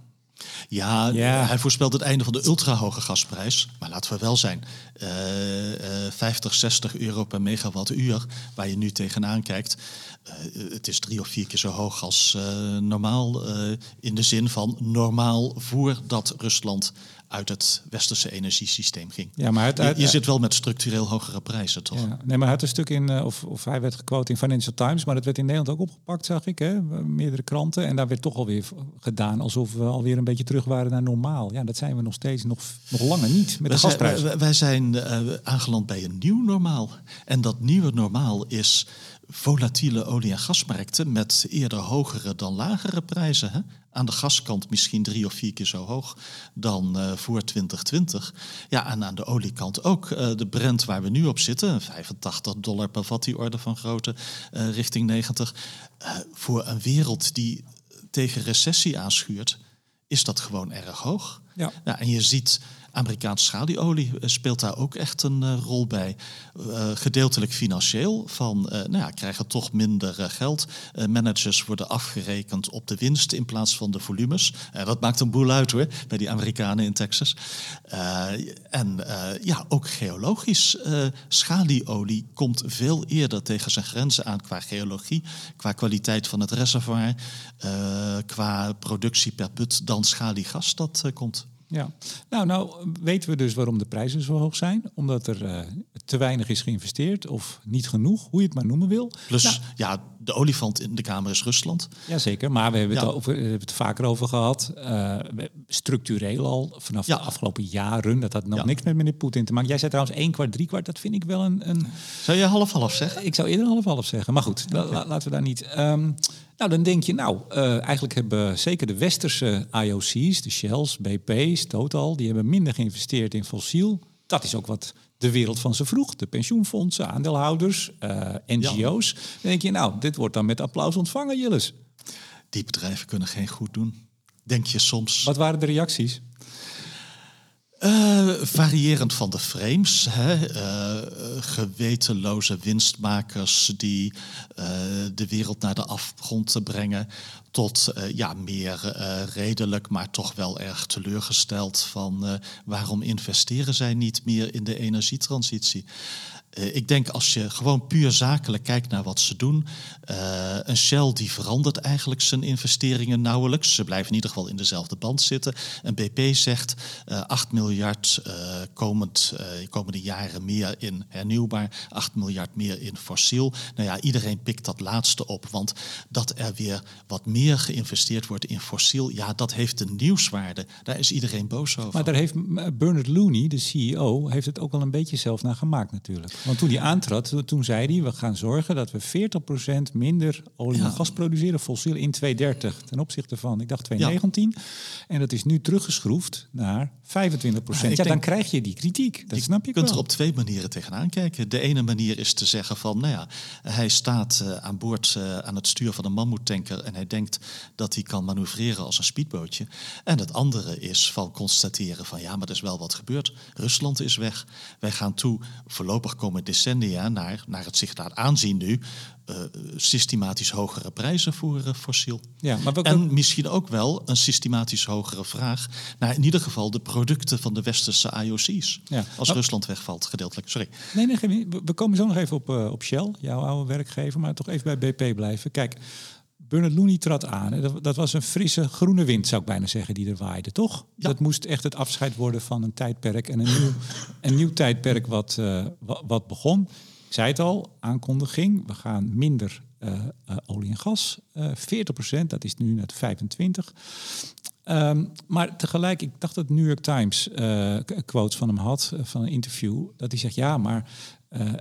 Ja, hij voorspelt het einde van de ultrahoge gasprijs. Maar laten we wel zijn, eh, eh, 50, 60 euro per megawattuur, waar je nu tegenaan kijkt. eh, het is drie of vier keer zo hoog als eh, normaal. eh, in de zin van normaal voordat Rusland uit het westerse energiesysteem ging. Ja, maar het, Je, het- je zit wel met structureel hogere prijzen, toch? Ja, nee, maar hij had een stuk in, eh, of, of hij werd gequote in Financial Times, maar dat werd in Nederland ook opgepakt, zag ik, hè? meerdere kranten. En daar werd toch alweer gedaan alsof we alweer een beetje terug waren naar normaal. Ja, dat zijn we nog steeds nog, nog langer niet met de Wij zijn, gasprijs. wij, wij zijn eh, aangeland bij een nieuw normaal. En dat nieuwe normaal is volatiele olie- en gasmarkten met eerder hogere dan lagere prijzen. Hè? Aan de gaskant misschien drie of vier keer zo hoog dan eh, voor 2020. Ja, en aan de oliekant ook. Eh, de Brent waar we nu op zitten, 85 dollar per vat, die orde van grootte, eh, richting 90. Eh, voor een wereld die tegen recessie aanschuurt, is dat gewoon erg hoog. Ja. Ja, en je ziet, Amerikaanse schalieolie eh, speelt daar ook echt een eh, rol bij. Eh, gedeeltelijk financieel, van nou ja, krijgen toch minder geld. Managers worden afgerekend op de winst in plaats van de volumes. Dat maakt een boel uit hoor, bij die Amerikanen in Texas. En ja, ook geologisch. schalieolie komt veel eerder tegen zijn grenzen aan qua geologie, qua kwaliteit van het reservoir, qua productie per put dan schaliegas dat komt. Ja, nou, nou weten we dus waarom de prijzen zo hoog zijn. Omdat er eh, te weinig is geïnvesteerd of niet genoeg, hoe je het maar noemen wil. Plus, Nou, ja, de olifant in de kamer is Rusland. Jazeker, maar we hebben het, Ja. over, we hebben het vaker over gehad. Eh, structureel al, vanaf Ja. de afgelopen jaren. Dat had nog Ja. niks met meneer Poetin te maken. Jij zei trouwens één kwart, drie kwart. Dat vind ik wel een... een Zou je half-half zeggen? ik zou eerder half-half zeggen. Maar goed, la- la- laten we daar niet... Ehm, nou, dan denk je, nou, eh, eigenlijk hebben zeker de westerse IOC's, de Shells, BP's, Total... die hebben minder geïnvesteerd in fossiel. Dat is ook wat de wereld van ze vroeg. De pensioenfondsen, aandeelhouders, eh, NGO's. Dan denk je, nou, dit wordt dan met applaus ontvangen, Jilles. Die bedrijven kunnen geen goed doen. Denk je soms. Wat waren de reacties? Eh, variërend van de frames. Hè? eh, gewetenloze winstmakers die eh, de wereld naar de afgrond te brengen. Tot eh, ja, meer eh, redelijk, maar toch wel erg teleurgesteld van eh, waarom investeren zij niet meer in de energietransitie. Eh, ik denk als je gewoon puur zakelijk kijkt naar wat ze doen. Uh, een Shell die verandert eigenlijk zijn investeringen nauwelijks. Ze blijven in ieder geval in dezelfde band zitten. Een BP zegt uh, 8 miljard komend, komende jaren meer in hernieuwbaar. 8 miljard meer in fossiel. Nou ja, iedereen pikt dat laatste op. Want dat er weer wat meer geïnvesteerd wordt in fossiel. Ja, dat heeft een nieuwswaarde. Daar is iedereen boos over. Maar daar heeft Bernard Looney, de CEO, heeft het ook wel een beetje zelf naar gemaakt natuurlijk. Want toen hij aantrad, toen zei hij, we gaan zorgen dat we 40% minder olie en gas produceren, fossiel, in 2030 ten opzichte van, ik dacht 2019. En dat is nu teruggeschroefd naar 25 procent. Ja, dan krijg je die kritiek. Dat snap je kunt er op twee manieren tegenaan kijken. De ene manier is te zeggen van, nou ja, hij staat uh, aan boord uh, aan het stuur van een mammoetanker en hij denkt dat hij kan manoeuvreren als een speedbootje. En het andere is van constateren van, ja, maar er is wel wat gebeurd. Rusland is weg. Wij gaan toe, voorlopig komen decennia naar, naar het zich laat aanzien nu, uh, systematisch hogere prijzen voor uh, fossiel. Ja, maar En misschien ook wel een systematisch hogere vraag naar in ieder geval de producten van de westerse IOC's. Ja. Als Rusland wegvalt, gedeeltelijk. Sorry. Nee, nee, we komen zo nog even op, uh, op Shell, jouw oude werkgever, maar toch even bij BP blijven. Kijk, Bernard Looney trad aan. Dat, dat, was een frisse groene wind, zou ik bijna zeggen, die er waaide, toch? Ja. Dat moest echt het afscheid worden van een tijdperk en een nieuw, een nieuw tijdperk wat, wat, wat begon zei het al, aankondiging. We gaan minder uh, uh, olie en gas. Uh, eh, 40% dat is nu net 25. Um, maar tegelijk, ik dacht dat New York Times quotes van hem had, van een interview, dat hij zegt, ja, maar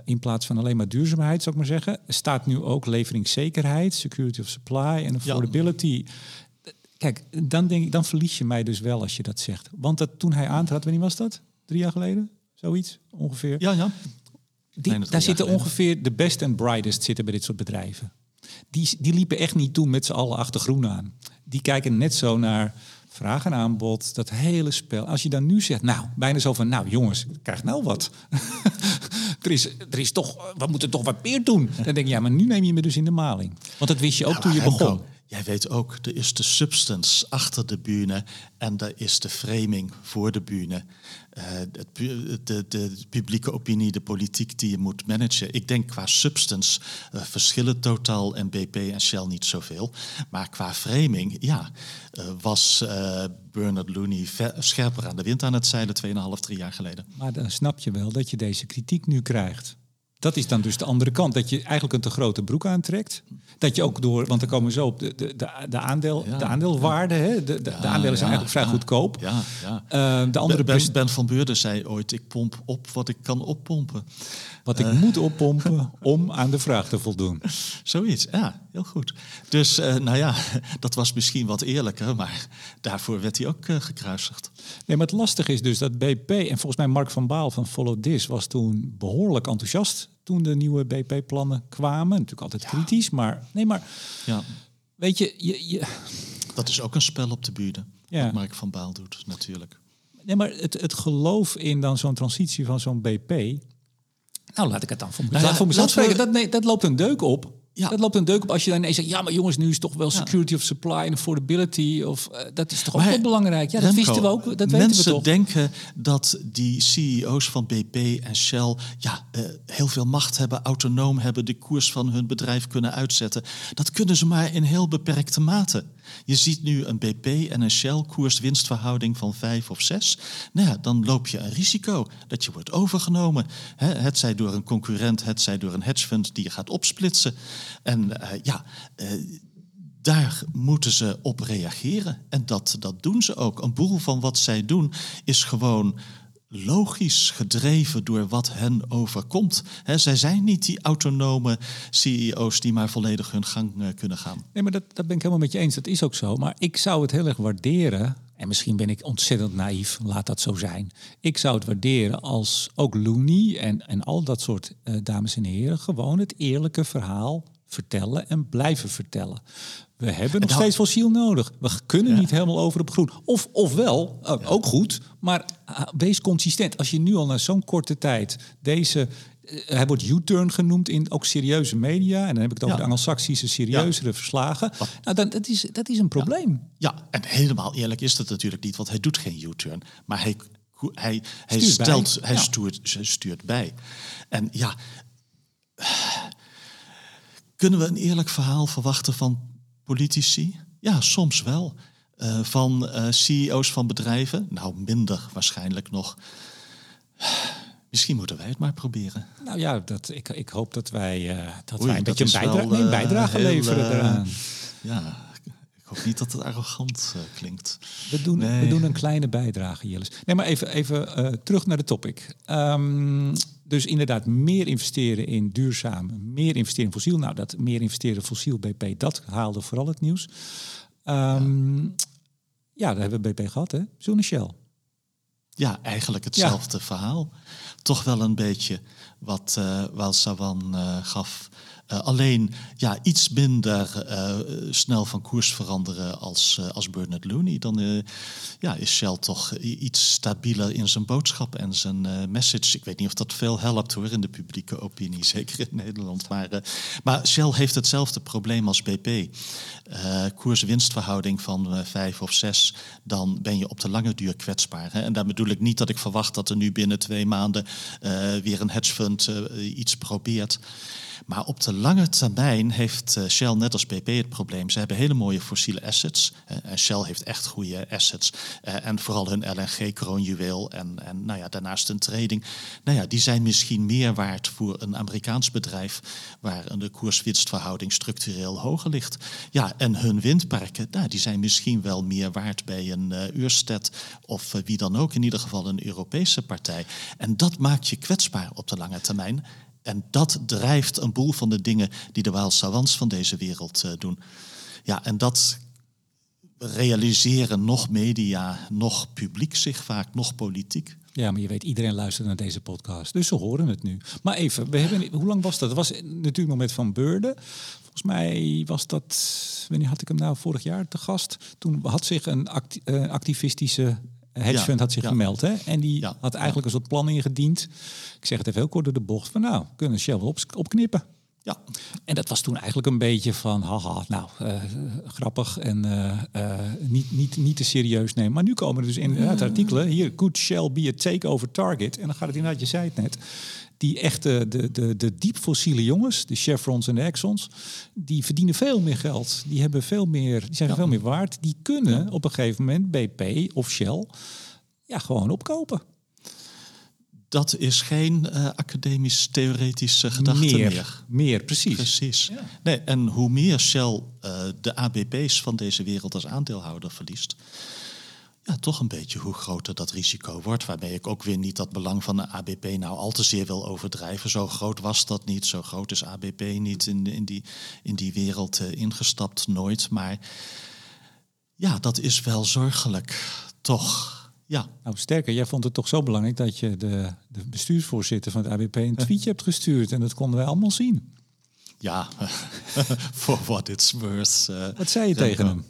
in plaats van alleen maar duurzaamheid, zou ik maar zeggen, staat nu ook leveringszekerheid, security of supply en affordability. Ja. Kijk, dan, denk ik, dan verlies je mij dus wel als je dat zegt. Want dat, toen hij aantrad, wanneer was dat? Drie jaar geleden? Zoiets ongeveer. Ja, ja. Die, daar zitten ongeveer de best en brightest zitten bij dit soort bedrijven. Die, die liepen echt niet toe met z'n allen achter groen aan. Die kijken net zo naar vraag en aanbod, dat hele spel. Als je dan nu zegt, nou, bijna zo van, nou jongens, krijg nou wat. Er, is, er is toch, we moeten toch wat meer doen. Dan denk je, ja, maar nu neem je me dus in de maling. Want dat wist je ook toen je begon. Jij weet ook, er is de substance achter de bühne en er is de framing voor de bühne. Uh, de, de, publieke opinie, de politiek die je moet managen. Ik denk qua substance uh, verschillen totaal en BP en Shell niet zoveel. Maar qua framing, ja, uh, was Bernard Looney scherper aan de wind aan het zeilen 2,5, 3 jaar geleden. Maar dan snap je wel dat je deze kritiek nu krijgt. Dat is dan dus de andere kant. Dat je eigenlijk een te grote broek aantrekt. Dat je ook door, want dan komen we zo op de, de, de, aandeel, de aandeelwaarde. Hè? De, de, de aandelen zijn eigenlijk vrij goedkoop. Ja, ja. Uh, de andere ben, ben, van Beurden zei ooit, ik pomp op wat ik kan oppompen. Wat ik uh, moet oppompen *laughs* om aan de vraag te voldoen. Zoiets, ja, heel goed. Dus uh, nou ja, *laughs* dat was misschien wat eerlijker, maar daarvoor werd hij ook gekruisigd. Nee, maar het lastige is dus dat BP, en volgens mij Mark van Baal van Follow This was toen behoorlijk enthousiast toen de nieuwe BP-plannen kwamen. Natuurlijk altijd kritisch, maar nee, maar ja. weet je, je, je, Dat is ook een spel op de buren, ja. wat Mark van Baal doet, natuurlijk. Nee, maar het, het geloof in dan zo'n transitie van zo'n BP... Nou, laat ik het dan voor, nou ja, voor mezelf spreken. Dat, nee, dat loopt een deuk op. Ja. Dat loopt een deuk op als je dan ineens zegt... ja, maar jongens, nu is toch wel security of supply en affordability... of uh, dat is toch ook wel belangrijk. Ja, dat wisten we ook, dat mensen we toch. denken dat die CEO's van BP en Shell... ja, uh, heel veel macht hebben, autonoom hebben... de koers van hun bedrijf kunnen uitzetten. Dat kunnen ze maar in heel beperkte mate. Je ziet nu een BP en een Shell koers-winstverhouding van vijf of zes. Nou ja, dan loop je een risico dat je wordt overgenomen. Het zij door een concurrent, het zij door een hedgefund die je gaat opsplitsen. En uh, ja, uh, daar moeten ze op reageren. En dat, dat doen ze ook. Een boel van wat zij doen is gewoon logisch gedreven door wat hen overkomt. zij zijn niet die autonome CEO's die maar volledig hun gang uh, kunnen gaan. Nee, maar dat, ben ik helemaal met je eens. Dat is ook zo. Maar ik zou het heel erg waarderen. En misschien ben ik ontzettend naïef, laat dat zo zijn. Ik zou het waarderen als ook Looney en, en al dat soort uh, dames en heren gewoon het eerlijke verhaal vertellen en blijven vertellen. We hebben nog steeds fossiel nodig. We kunnen niet helemaal over op groen. Of, ofwel, uh, ook goed, maar uh, wees consistent. Als je nu al na zo'n korte tijd deze... Uh, hij wordt U-turn genoemd in ook serieuze media. En dan heb ik het over de Anglo-Saxische serieuzere verslagen. Nou, dan, dat, is, dat is een probleem. Ja. en helemaal eerlijk is dat natuurlijk niet. Want hij doet geen U-turn. Maar hij hij, hij, Stuurt bij. stelt, hij Ja. stuurt, stuurt bij. En ja, kunnen we een eerlijk verhaal verwachten van politici? Ja, soms wel. Eh, van eh, CEO's van bedrijven? Nou, minder waarschijnlijk nog. Misschien moeten wij het maar proberen. Nou ja, dat, ik, ik hoop dat wij, eh, dat Oei, wij een dat beetje een, wel, nee, bijdrage heel, leveren eraan. Ja, ik hoop niet dat het arrogant eh, klinkt. We doen, we doen een kleine bijdrage, Jillis. Nee, maar even, even eh, terug naar de topic. Ehm, dus inderdaad, meer investeren in duurzaam, meer investeren in fossiel. Nou, dat meer investeren in fossiel BP, dat haalde vooral het nieuws. Ehm, ja. daar hebben we BP gehad, hè? Zo'n Shell. Ja, eigenlijk hetzelfde verhaal. Toch wel een beetje wat uh, Walsawan uh, gaf. Uh, alleen ja, iets minder uh, snel van koers veranderen als, uh, als Bernard Looney. Dan ja, is Shell toch iets stabieler in zijn boodschap en zijn message. Ik weet niet of dat veel helpt hoor in de publieke opinie, *laughs* zeker in Nederland. Maar, maar Shell heeft hetzelfde probleem als BP. Koers-winstverhouding van vijf of zes, dan ben je op de lange duur kwetsbaar. Hè? En daar bedoel ik niet dat ik verwacht dat er nu binnen twee maanden weer een hedgefund iets probeert. Maar op de lange termijn heeft uh, Shell net als BP het probleem. Ze hebben hele mooie fossiele assets. En Shell heeft echt goede assets. Uh, en vooral hun LNG-kroonjuweel en, en nou ja, daarnaast een trading. Nou ja, die zijn misschien meer waard voor een Amerikaans bedrijf... waar de koers-winstverhouding structureel hoger ligt. Ja, en hun windparken, nou, die zijn misschien wel meer waard bij een uh, of wie dan ook, in ieder geval een Europese partij. En dat maakt je kwetsbaar op de lange termijn... En dat drijft een boel van de dingen die de Waal Savants van deze wereld uh, doen. Ja, en dat realiseren nog media, nog publiek zich vaak, nog politiek. Ja, maar je weet, iedereen luistert naar deze podcast. Dus ze horen het nu. Maar even, we hebben, hoe lang was dat? Dat was natuurlijk nog met Van Beurden. Volgens mij was dat, wanneer had ik hem nou vorig jaar te gast? Toen had zich een uh, activistische hedgefund had zich gemeld. Hè? En die had eigenlijk een soort plan ingediend. Ik zeg het even heel kort door de bocht. Van nou, kunnen Shell wel op, opknippen. Ja, En dat was toen eigenlijk een beetje van, haha, nou, eh, grappig en eh, eh, niet, niet, niet te serieus nemen. Maar nu komen er dus inderdaad artikelen, hier, could Shell be a takeover target? En dan gaat het inderdaad, je zei het net, die echte, de, de, de diep fossiele jongens, de Chevrons en de Exxons, die verdienen veel meer geld. Die hebben veel meer, die zijn veel meer waard. Die kunnen op een gegeven moment BP of Shell ja, gewoon opkopen. dat is geen eh, academisch-theoretische gedachte meer. meer, meer, precies. Precies. Nee, en hoe meer Shell eh, de ABP's van deze wereld als aandeelhouder verliest, ja, toch een beetje hoe groter dat risico wordt. Waarmee ik ook weer niet dat belang van de ABP nou al te zeer wil overdrijven. Zo groot was dat niet, zo groot is ABP niet in, in, die, in die wereld uh, ingestapt, nooit. Maar ja, dat is wel zorgelijk, toch. Ja. Nou, sterker, jij vond het toch zo belangrijk dat je de, de bestuursvoorzitter van het ABP een tweetje hebt gestuurd. En dat konden wij allemaal zien. Ja, *laughs* for what it's worth. Uh, Wat zei je tegen hem?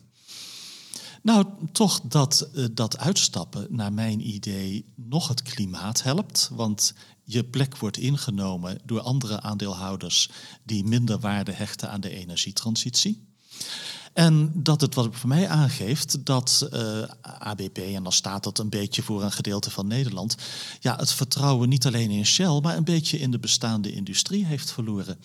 Nou, toch dat, uh, dat uitstappen, naar mijn idee, nog het klimaat helpt. Want je plek wordt ingenomen door andere aandeelhouders die minder waarde hechten aan de energietransitie. En dat het wat voor mij aangeeft dat uh, ABP, en dan staat dat een beetje voor een gedeelte van Nederland, ja, het vertrouwen niet alleen in Shell, maar een beetje in de bestaande industrie heeft verloren.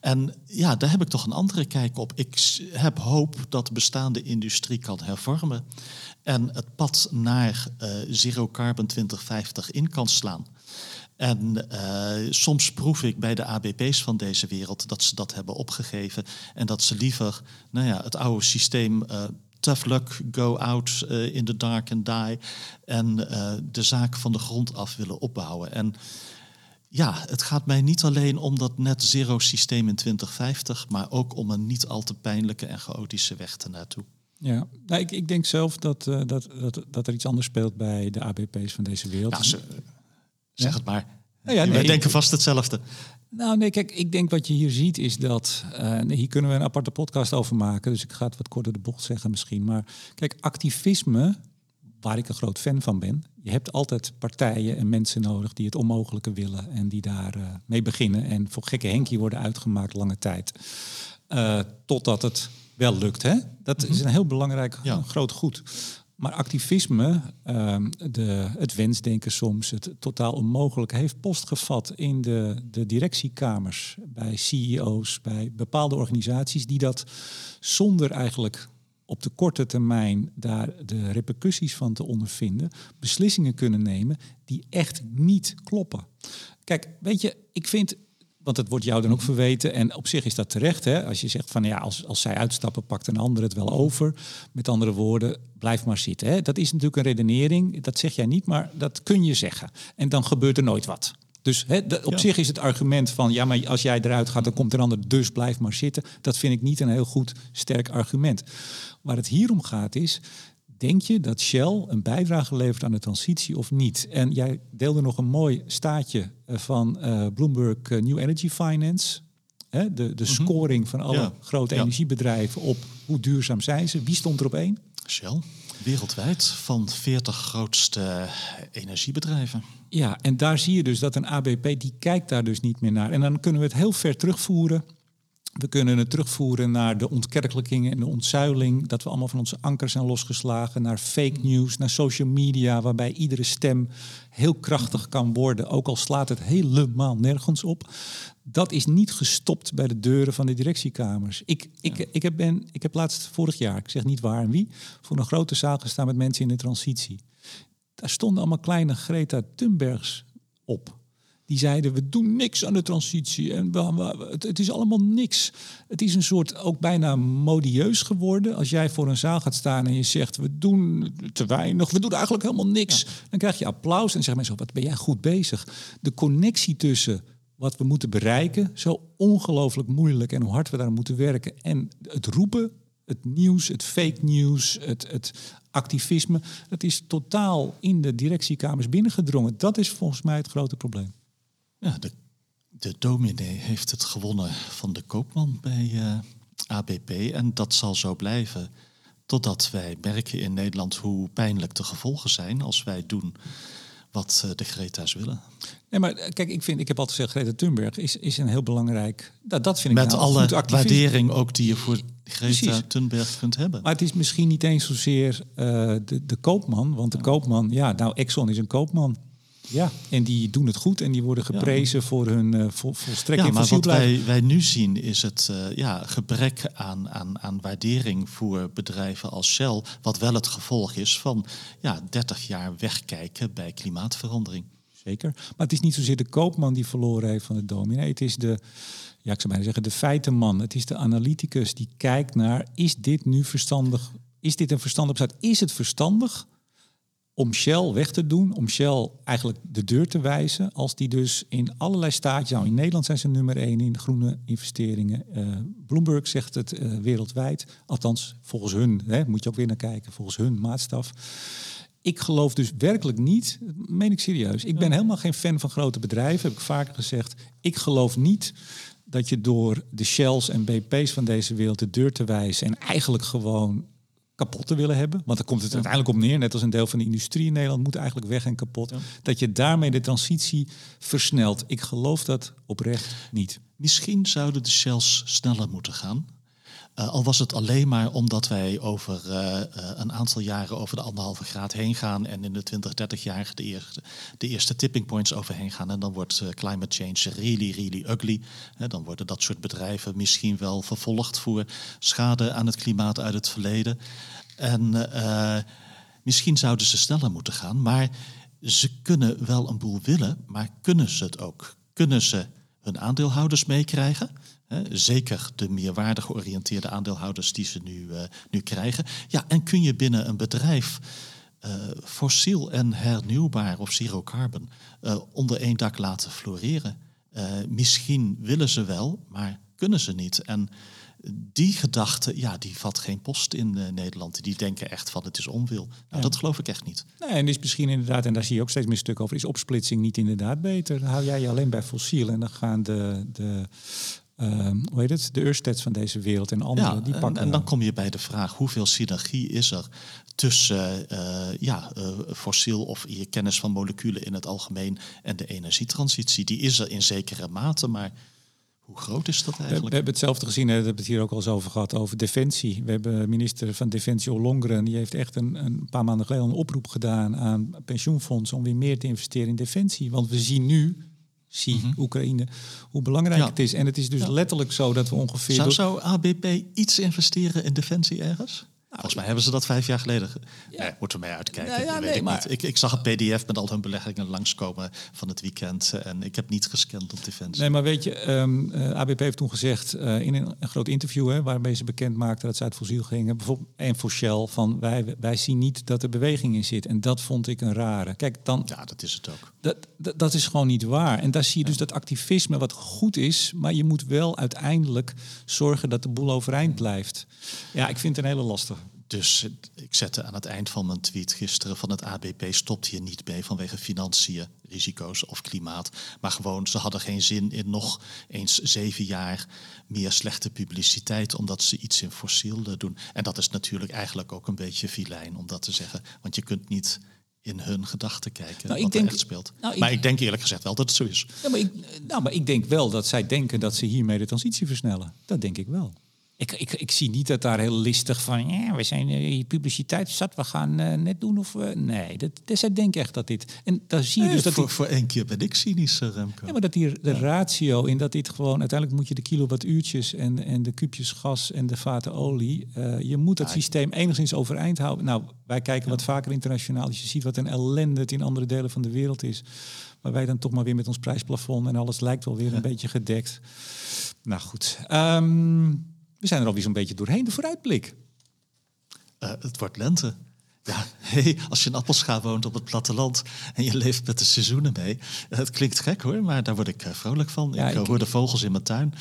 En ja, daar heb ik toch een andere kijk op. Ik heb hoop dat de bestaande industrie kan hervormen en het pad naar uh, Zero Carbon 2050 in kan slaan. En uh, soms proef ik bij de ABP's van deze wereld dat ze dat hebben opgegeven en dat ze liever nou ja, het oude systeem uh, tough luck, go out uh, in the dark and die en de zaak van de grond af willen opbouwen. En ja, het gaat mij niet alleen om dat net zero systeem in 2050, maar ook om een niet al te pijnlijke en chaotische weg ernaartoe. Ja, nou, ik, ik denk zelf dat, dat, dat, dat er iets anders speelt bij de ABP's van deze wereld. Nou, ze, Zeg het maar. Nou ja, Wij denken vast hetzelfde. Nou, nee, kijk, ik denk wat je hier ziet is dat. nee, hier kunnen we een aparte podcast over maken. Dus ik ga het wat korter de bocht zeggen misschien. Maar kijk, activisme, waar ik een groot fan van ben. Je hebt altijd partijen en mensen nodig die het onmogelijke willen. En die daar eh, mee beginnen. En voor gekke Henkie worden uitgemaakt lange tijd. Eh, totdat het wel lukt. Hè? Dat is een heel belangrijk Ja. groot goed. Maar activisme, ehm, de, het wensdenken soms, het totaal onmogelijk, heeft post gevat in de, de directiekamers bij CEO's, bij bepaalde organisaties die dat zonder eigenlijk op de korte termijn daar de repercussies van te ondervinden, beslissingen kunnen nemen die echt niet kloppen. Kijk, weet je, ik vind want het wordt jou dan ook verweten. En op zich is dat terecht. Hè? Als je zegt van ja, als, als zij uitstappen, pakt een ander het wel over. Met andere woorden, blijf maar zitten. Hè? Dat is natuurlijk een redenering. Dat zeg jij niet, maar dat kun je zeggen. En dan gebeurt er nooit wat. Dus hè, op zich is het argument van ja, maar als jij eruit gaat, dan komt een ander, dus blijf maar zitten. Dat vind ik niet een heel goed sterk argument. Waar het hier om gaat is, denk je dat Shell een bijdrage levert aan de transitie of niet? En jij deelde nog een mooi staatje eh, van uh, Bloomberg eh, New Energy Finance. Hè, de de mhm. scoring van alle grote energiebedrijven op hoe duurzaam zijn ze. Wie stond er op één? Shell. Wereldwijd van 40 grootste energiebedrijven. Ja, en daar zie je dus dat een ABP die kijkt daar dus niet meer naar. En dan kunnen we het heel ver terugvoeren we kunnen het terugvoeren naar de ontkerkelijking en de ontzuiling. Dat we allemaal van onze ankers zijn losgeslagen. Naar fake news, naar social media. Waarbij iedere stem heel krachtig kan worden. Ook al slaat het helemaal nergens op. Dat is niet gestopt bij de deuren van de directiekamers. Ik, ik, ik, heb, ben, ik heb laatst vorig jaar, ik zeg niet waar en wie, voor een grote zaal gestaan met mensen in de transitie. Daar stonden allemaal kleine Greta Thunbergs op. Die zeiden, we doen niks aan de transitie. En het, het, is allemaal niks. Het is een soort ook bijna modieus geworden. Als jij voor een zaal gaat staan en je zegt, we doen te weinig. We doen eigenlijk helemaal niks. Dan krijg je applaus en zeggen mensen, wat ben jij goed bezig. De connectie tussen wat we moeten bereiken, zo ongelooflijk moeilijk en hoe hard we daar moeten werken. En het roepen, het nieuws, het fake nieuws, het, het activisme, dat is totaal in de directiekamers binnengedrongen. Dat is volgens mij het grote probleem. Ja, de, de dominee heeft het gewonnen van de koopman bij uh, ABP. En dat zal zo blijven totdat wij merken in Nederland hoe pijnlijk de gevolgen zijn als wij doen wat uh, de Greta's willen. Nee, maar eh, kijk, ik vind, ik heb altijd gezegd, Greta Thunberg is, is een heel belangrijk. Dat, dat vind ik Met nou alle waardering ook die je voor Greta Precies. Thunberg kunt hebben. Maar het is misschien niet eens zozeer uh, de, de koopman, want de koopman, ja, nou, Exxon is een koopman. Ja, en die doen het goed en die worden geprezen voor hun uh, vol, volstrekking ja, maar wat wij, wij nu zien is het uh, ja, gebrek aan, aan, aan waardering voor bedrijven als Shell, wat wel het gevolg is van ja, 30 jaar wegkijken bij klimaatverandering. Zeker, maar het is niet zozeer de koopman die verloren heeft van het dominee, het is de, ja, ik zou bijna zeggen, de feitenman. Het is de analyticus die kijkt naar, is dit nu verstandig, is dit een verstandig besluit? Is het verstandig om Shell weg te doen, om Shell eigenlijk de deur te wijzen, als die dus in allerlei staatjes, nou in Nederland zijn ze nummer één in groene investeringen. Uh, Bloomberg zegt het uh, wereldwijd, althans volgens hun, hè, moet je ook weer naar kijken, volgens hun maatstaf. Ik geloof dus werkelijk niet, meen ik serieus, ik ben helemaal geen fan van grote bedrijven, heb ik vaker gezegd. Ik geloof niet dat je door de Shells en BP's van deze wereld de deur te wijzen en eigenlijk gewoon kapot te willen hebben. Want daar komt het uiteindelijk op neer, net als een deel van de industrie in Nederland moet eigenlijk weg en kapot. Dat je daarmee de transitie versnelt. Ik geloof dat oprecht niet. Misschien zouden de shells sneller moeten gaan. Uh, al was het alleen maar omdat wij over uh, een aantal jaren over de anderhalve graad heen gaan en in de 20, 30 jaar de eerste, de eerste tipping points overheen gaan. En dan wordt climate change really, really ugly. dan worden dat soort bedrijven misschien wel vervolgd voor schade aan het klimaat uit het verleden. En misschien zouden ze sneller moeten gaan, maar ze kunnen wel een boel willen, maar kunnen ze het ook? Kunnen ze hun aandeelhouders meekrijgen? Zeker de meer waarde georiënteerde aandeelhouders die ze nu, uh, nu krijgen. Ja, en kun je binnen een bedrijf uh, fossiel en hernieuwbaar of zero carbon uh, onder één dak laten floreren? misschien willen ze wel, maar kunnen ze niet. En die gedachte, ja, die vat geen post in Nederland. Die denken echt van het is onwil. Nou, Dat geloof ik echt niet. Nee, en is misschien inderdaad, en daar zie je ook steeds meer stuk over, is opsplitsing niet inderdaad beter? Dan hou jij je alleen bij fossiel en dan gaan de, de uh, hoe heet het, de Ørsteds van deze wereld en andere. Ja, die pakken en, en dan kom je bij de vraag hoeveel synergie is er tussen uh, ja, uh, fossiel of je kennis van moleculen in het algemeen en de energietransitie. Die is er in zekere mate, maar Hoe groot is dat We, we eigenlijk? hebben hetzelfde gezien, hè, we hebben het hier ook al eens over gehad, over Defensie. We hebben minister van Defensie Ollongren, die heeft echt een, een paar maanden geleden een oproep gedaan aan pensioenfondsen om weer meer te investeren in Defensie. Want we zien nu, zie Oekraïne, hoe belangrijk Ja. het is. En het is dus Ja. letterlijk zo dat we ongeveer... Zou, door- zou ABP iets investeren in defensie ergens? Volgens mij hebben ze dat vijf jaar geleden. ge- Nee, moeten we mee uitkijken. Nou ja, weet nee, ik, maar- niet. Ik, ik zag een PDF met al hun beleggingen langskomen van het weekend. En ik heb niet gescand op defensie. Nee, maar weet je, ehm, eh, ABP heeft toen gezegd eh, in een, een groot interview, hè, waarmee ze bekend maakten dat ze uit fossiel gingen, bijvoorbeeld en voor Shell, van wij, wij zien niet dat er beweging in zit. En dat vond ik een rare. Kijk, dan, Ja, dat is het ook. dat, dat, dat is gewoon niet waar. En daar zie je dus dat activisme wat goed is, maar je moet wel uiteindelijk zorgen dat de boel overeind blijft. Ja, ik vind het een hele lastige. Dus ik zette aan het eind van mijn tweet gisteren van het ABP stopt hier niet mee vanwege financiën, risico's of klimaat. Maar gewoon, ze hadden geen zin in nog eens zeven jaar meer slechte publiciteit omdat ze iets in fossiel eh, doen. En dat is natuurlijk eigenlijk ook een beetje vilijn om dat te zeggen. Want je kunt niet in hun gedachten kijken Nou, wat denk- er echt speelt. nou, ik- maar ik denk eerlijk gezegd wel dat het zo is. Ja, maar ik, nou, maar ik denk wel dat zij denken dat ze hiermee de transitie versnellen. Dat denk ik wel. Ik, ik, ik zie niet dat daar heel listig van, ja, we zijn eh, hier publiciteit zat, we gaan eh, net doen of... eh, nee, dat, dat, zij denken echt dat dit... En daar zie je dus dat voor, die, voor één keer ben ik cynisch, eh, Remco. ja, maar dat die de ratio in dat dit gewoon... Uiteindelijk moet je de kilowattuurtjes en, en de kuubjes gas en de vaten olie... eh, je moet dat systeem enigszins overeind houden. Nou, wij kijken wat vaker internationaal. Dus je ziet wat een ellende het in andere delen van de wereld is. Maar wij dan toch maar weer met ons prijsplafond en alles lijkt wel weer een *laughs* beetje gedekt. Nou goed, Ehm, we zijn er alweer zo'n beetje doorheen. De vooruitblik. Eh, het wordt lente. Ja, *laughs* hey, als je in Appelscha woont op het platteland en je leeft met de seizoenen mee. eh, Het klinkt gek hoor, maar daar word ik eh, vrolijk van. Ja, ik ik- hoor de vogels in mijn tuin.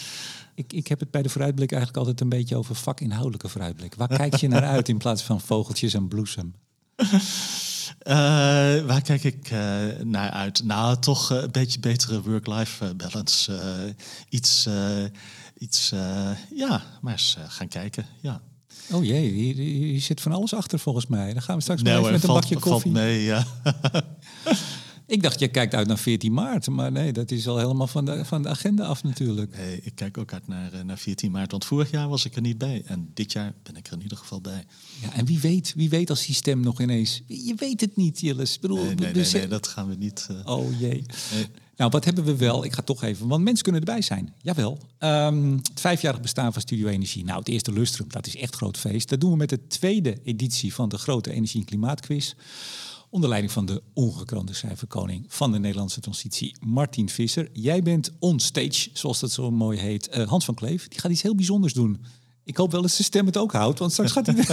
Ik, ik heb het bij de vooruitblik eigenlijk altijd een beetje over vakinhoudelijke vooruitblik. Waar kijk je naar uit in plaats van vogeltjes en bloesem? *laughs* Waar kijk ik naar uit? Nou, toch een beetje betere work-life balance. Iets, iets eh, ja, maar eens eh, gaan kijken. Ja. Oh jee, hier, hier zit van alles achter volgens mij. Dan gaan we straks maar Nou, even met een valt, bakje valt koffie. mee. Ja. *laughs* Ik dacht, je kijkt uit naar 14 maart. Maar nee, dat is al helemaal van de, van de agenda af natuurlijk. Nee, ik kijk ook uit naar, eh, naar 14 maart, want vorig jaar was ik er niet bij. En dit jaar ben ik er in ieder geval bij. Ja, en wie weet, wie weet als die stem nog ineens... Je weet het niet, Jilles. Ik bedoel, Nee, nee, dus- nee, nee, dat gaan we niet. eh, Oh jee. Nee. Nou, wat hebben we wel? Ik ga toch even, want mensen kunnen erbij zijn. Jawel. Ehm, het vijfjarig bestaan van Studio Energie. Nou, het eerste lustrum, dat is echt groot feest. Dat doen we met de tweede editie van de grote energie- en klimaatquiz. Onder leiding van de ongekroonde cijferkoning van de Nederlandse transitie, Martin Visser. Jij bent on stage, zoals dat zo mooi heet. Eh, Hans van Kleef, die gaat iets heel bijzonders doen. Ik hoop wel dat zijn stem het ook houdt, want straks gaat hij *laughs*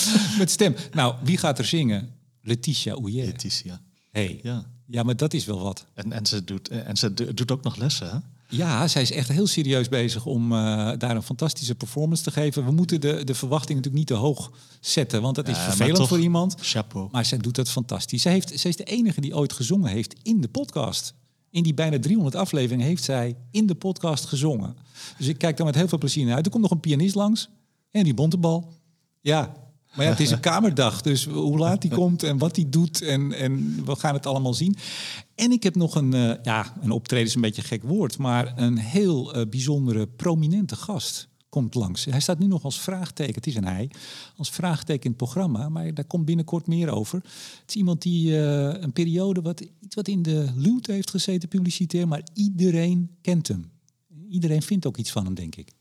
*laughs* met stem. Nou, wie gaat er zingen? Letitia Ouier. Letitia. Hey. Ja. Ja, maar dat is wel wat. En, en ze, doet, en ze do- doet ook nog lessen, hè? Ja, zij is echt heel serieus bezig om eh, daar een fantastische performance te geven. We moeten de, de verwachting natuurlijk niet te hoog zetten, want dat is Ja, vervelend toch, voor iemand. Chapeau. Maar zij doet dat fantastisch. Zij, heeft, zij is de enige die ooit gezongen heeft in de podcast. In die bijna 300 afleveringen heeft zij in de podcast gezongen. Dus ik kijk daar met heel veel plezier naar uit. Er komt nog een pianist langs en die bontebal. Ja, maar ja, het is een kamerdag. Dus hoe laat die komt en wat die doet en, en we gaan het allemaal zien. En ik heb nog een, eh, ja, een optreden is een beetje een gek woord, maar een heel eh, bijzondere, prominente gast komt langs. Hij staat nu nog als vraagteken, het is een hij, als vraagteken in het programma, maar daar komt binnenkort meer over. Het is iemand die eh, een periode wat, iets wat in de luwte heeft gezeten, publicitair, maar iedereen kent hem. Iedereen vindt ook iets van hem, denk ik.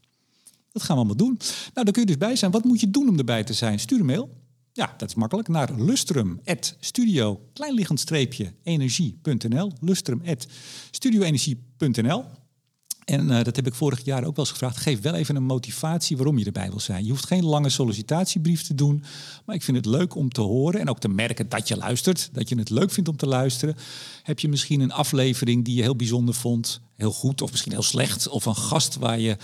Dat gaan we allemaal doen. Nou, daar kun je dus bij zijn. Wat moet je doen om erbij te zijn? Stuur een mail. Ja, dat is makkelijk. Naar lustrum.studio, kleinliggend streepje, energie.nl. Lustrum.studioenergie.nl. En eh, dat heb ik vorig jaar ook wel eens gevraagd. Geef wel even een motivatie waarom je erbij wil zijn. Je hoeft geen lange sollicitatiebrief te doen. Maar ik vind het leuk om te horen en ook te merken dat je luistert. Dat je het leuk vindt om te luisteren. Heb je misschien een aflevering die je heel bijzonder vond? Heel goed of misschien heel slecht. Of een gast waar je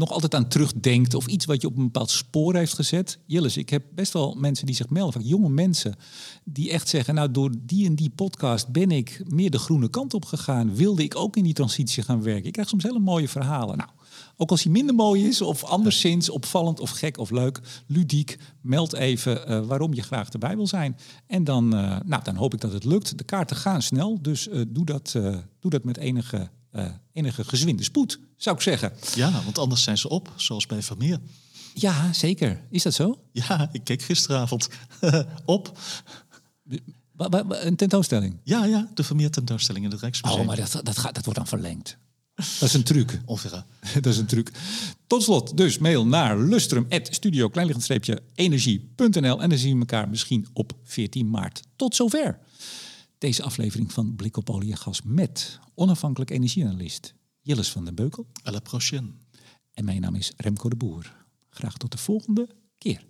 nog altijd aan terugdenkt of iets wat je op een bepaald spoor heeft gezet. Jillis, ik heb best wel mensen die zich melden, vaak jonge mensen, die echt zeggen, nou door die en die podcast ben ik meer de groene kant op gegaan. Wilde ik ook in die transitie gaan werken. Ik krijg soms hele mooie verhalen. Nou, ook als hij minder mooi is of anderszins opvallend of gek of leuk, ludiek, meld even eh, waarom je graag erbij wil zijn. En dan, eh, nou, dan hoop ik dat het lukt. De kaarten gaan snel, dus eh, doe, dat, doe dat met enige eh, enige gezwinde spoed, zou ik zeggen. Ja, want anders zijn ze op, zoals bij Vermeer. Ja, zeker. Is dat zo? Ja, ik keek gisteravond *laughs* op. Een tentoonstelling? Ja, ja, de Vermeer tentoonstelling in het Rijksmuseum. Oh, maar dat, dat, gaat, dat wordt dan verlengd. Dat is een truc. *laughs* Ongeveer. *laughs* dat is een truc. Tot slot, dus mail naar lustrum.studio-energie.nl en dan zien we elkaar misschien op 14 maart. Tot zover. Deze aflevering van Blik op olie en gas met onafhankelijk energieanalist Jilles van den Beukel. À la prochaine. En mijn naam is Remco de Boer. Graag tot de volgende keer.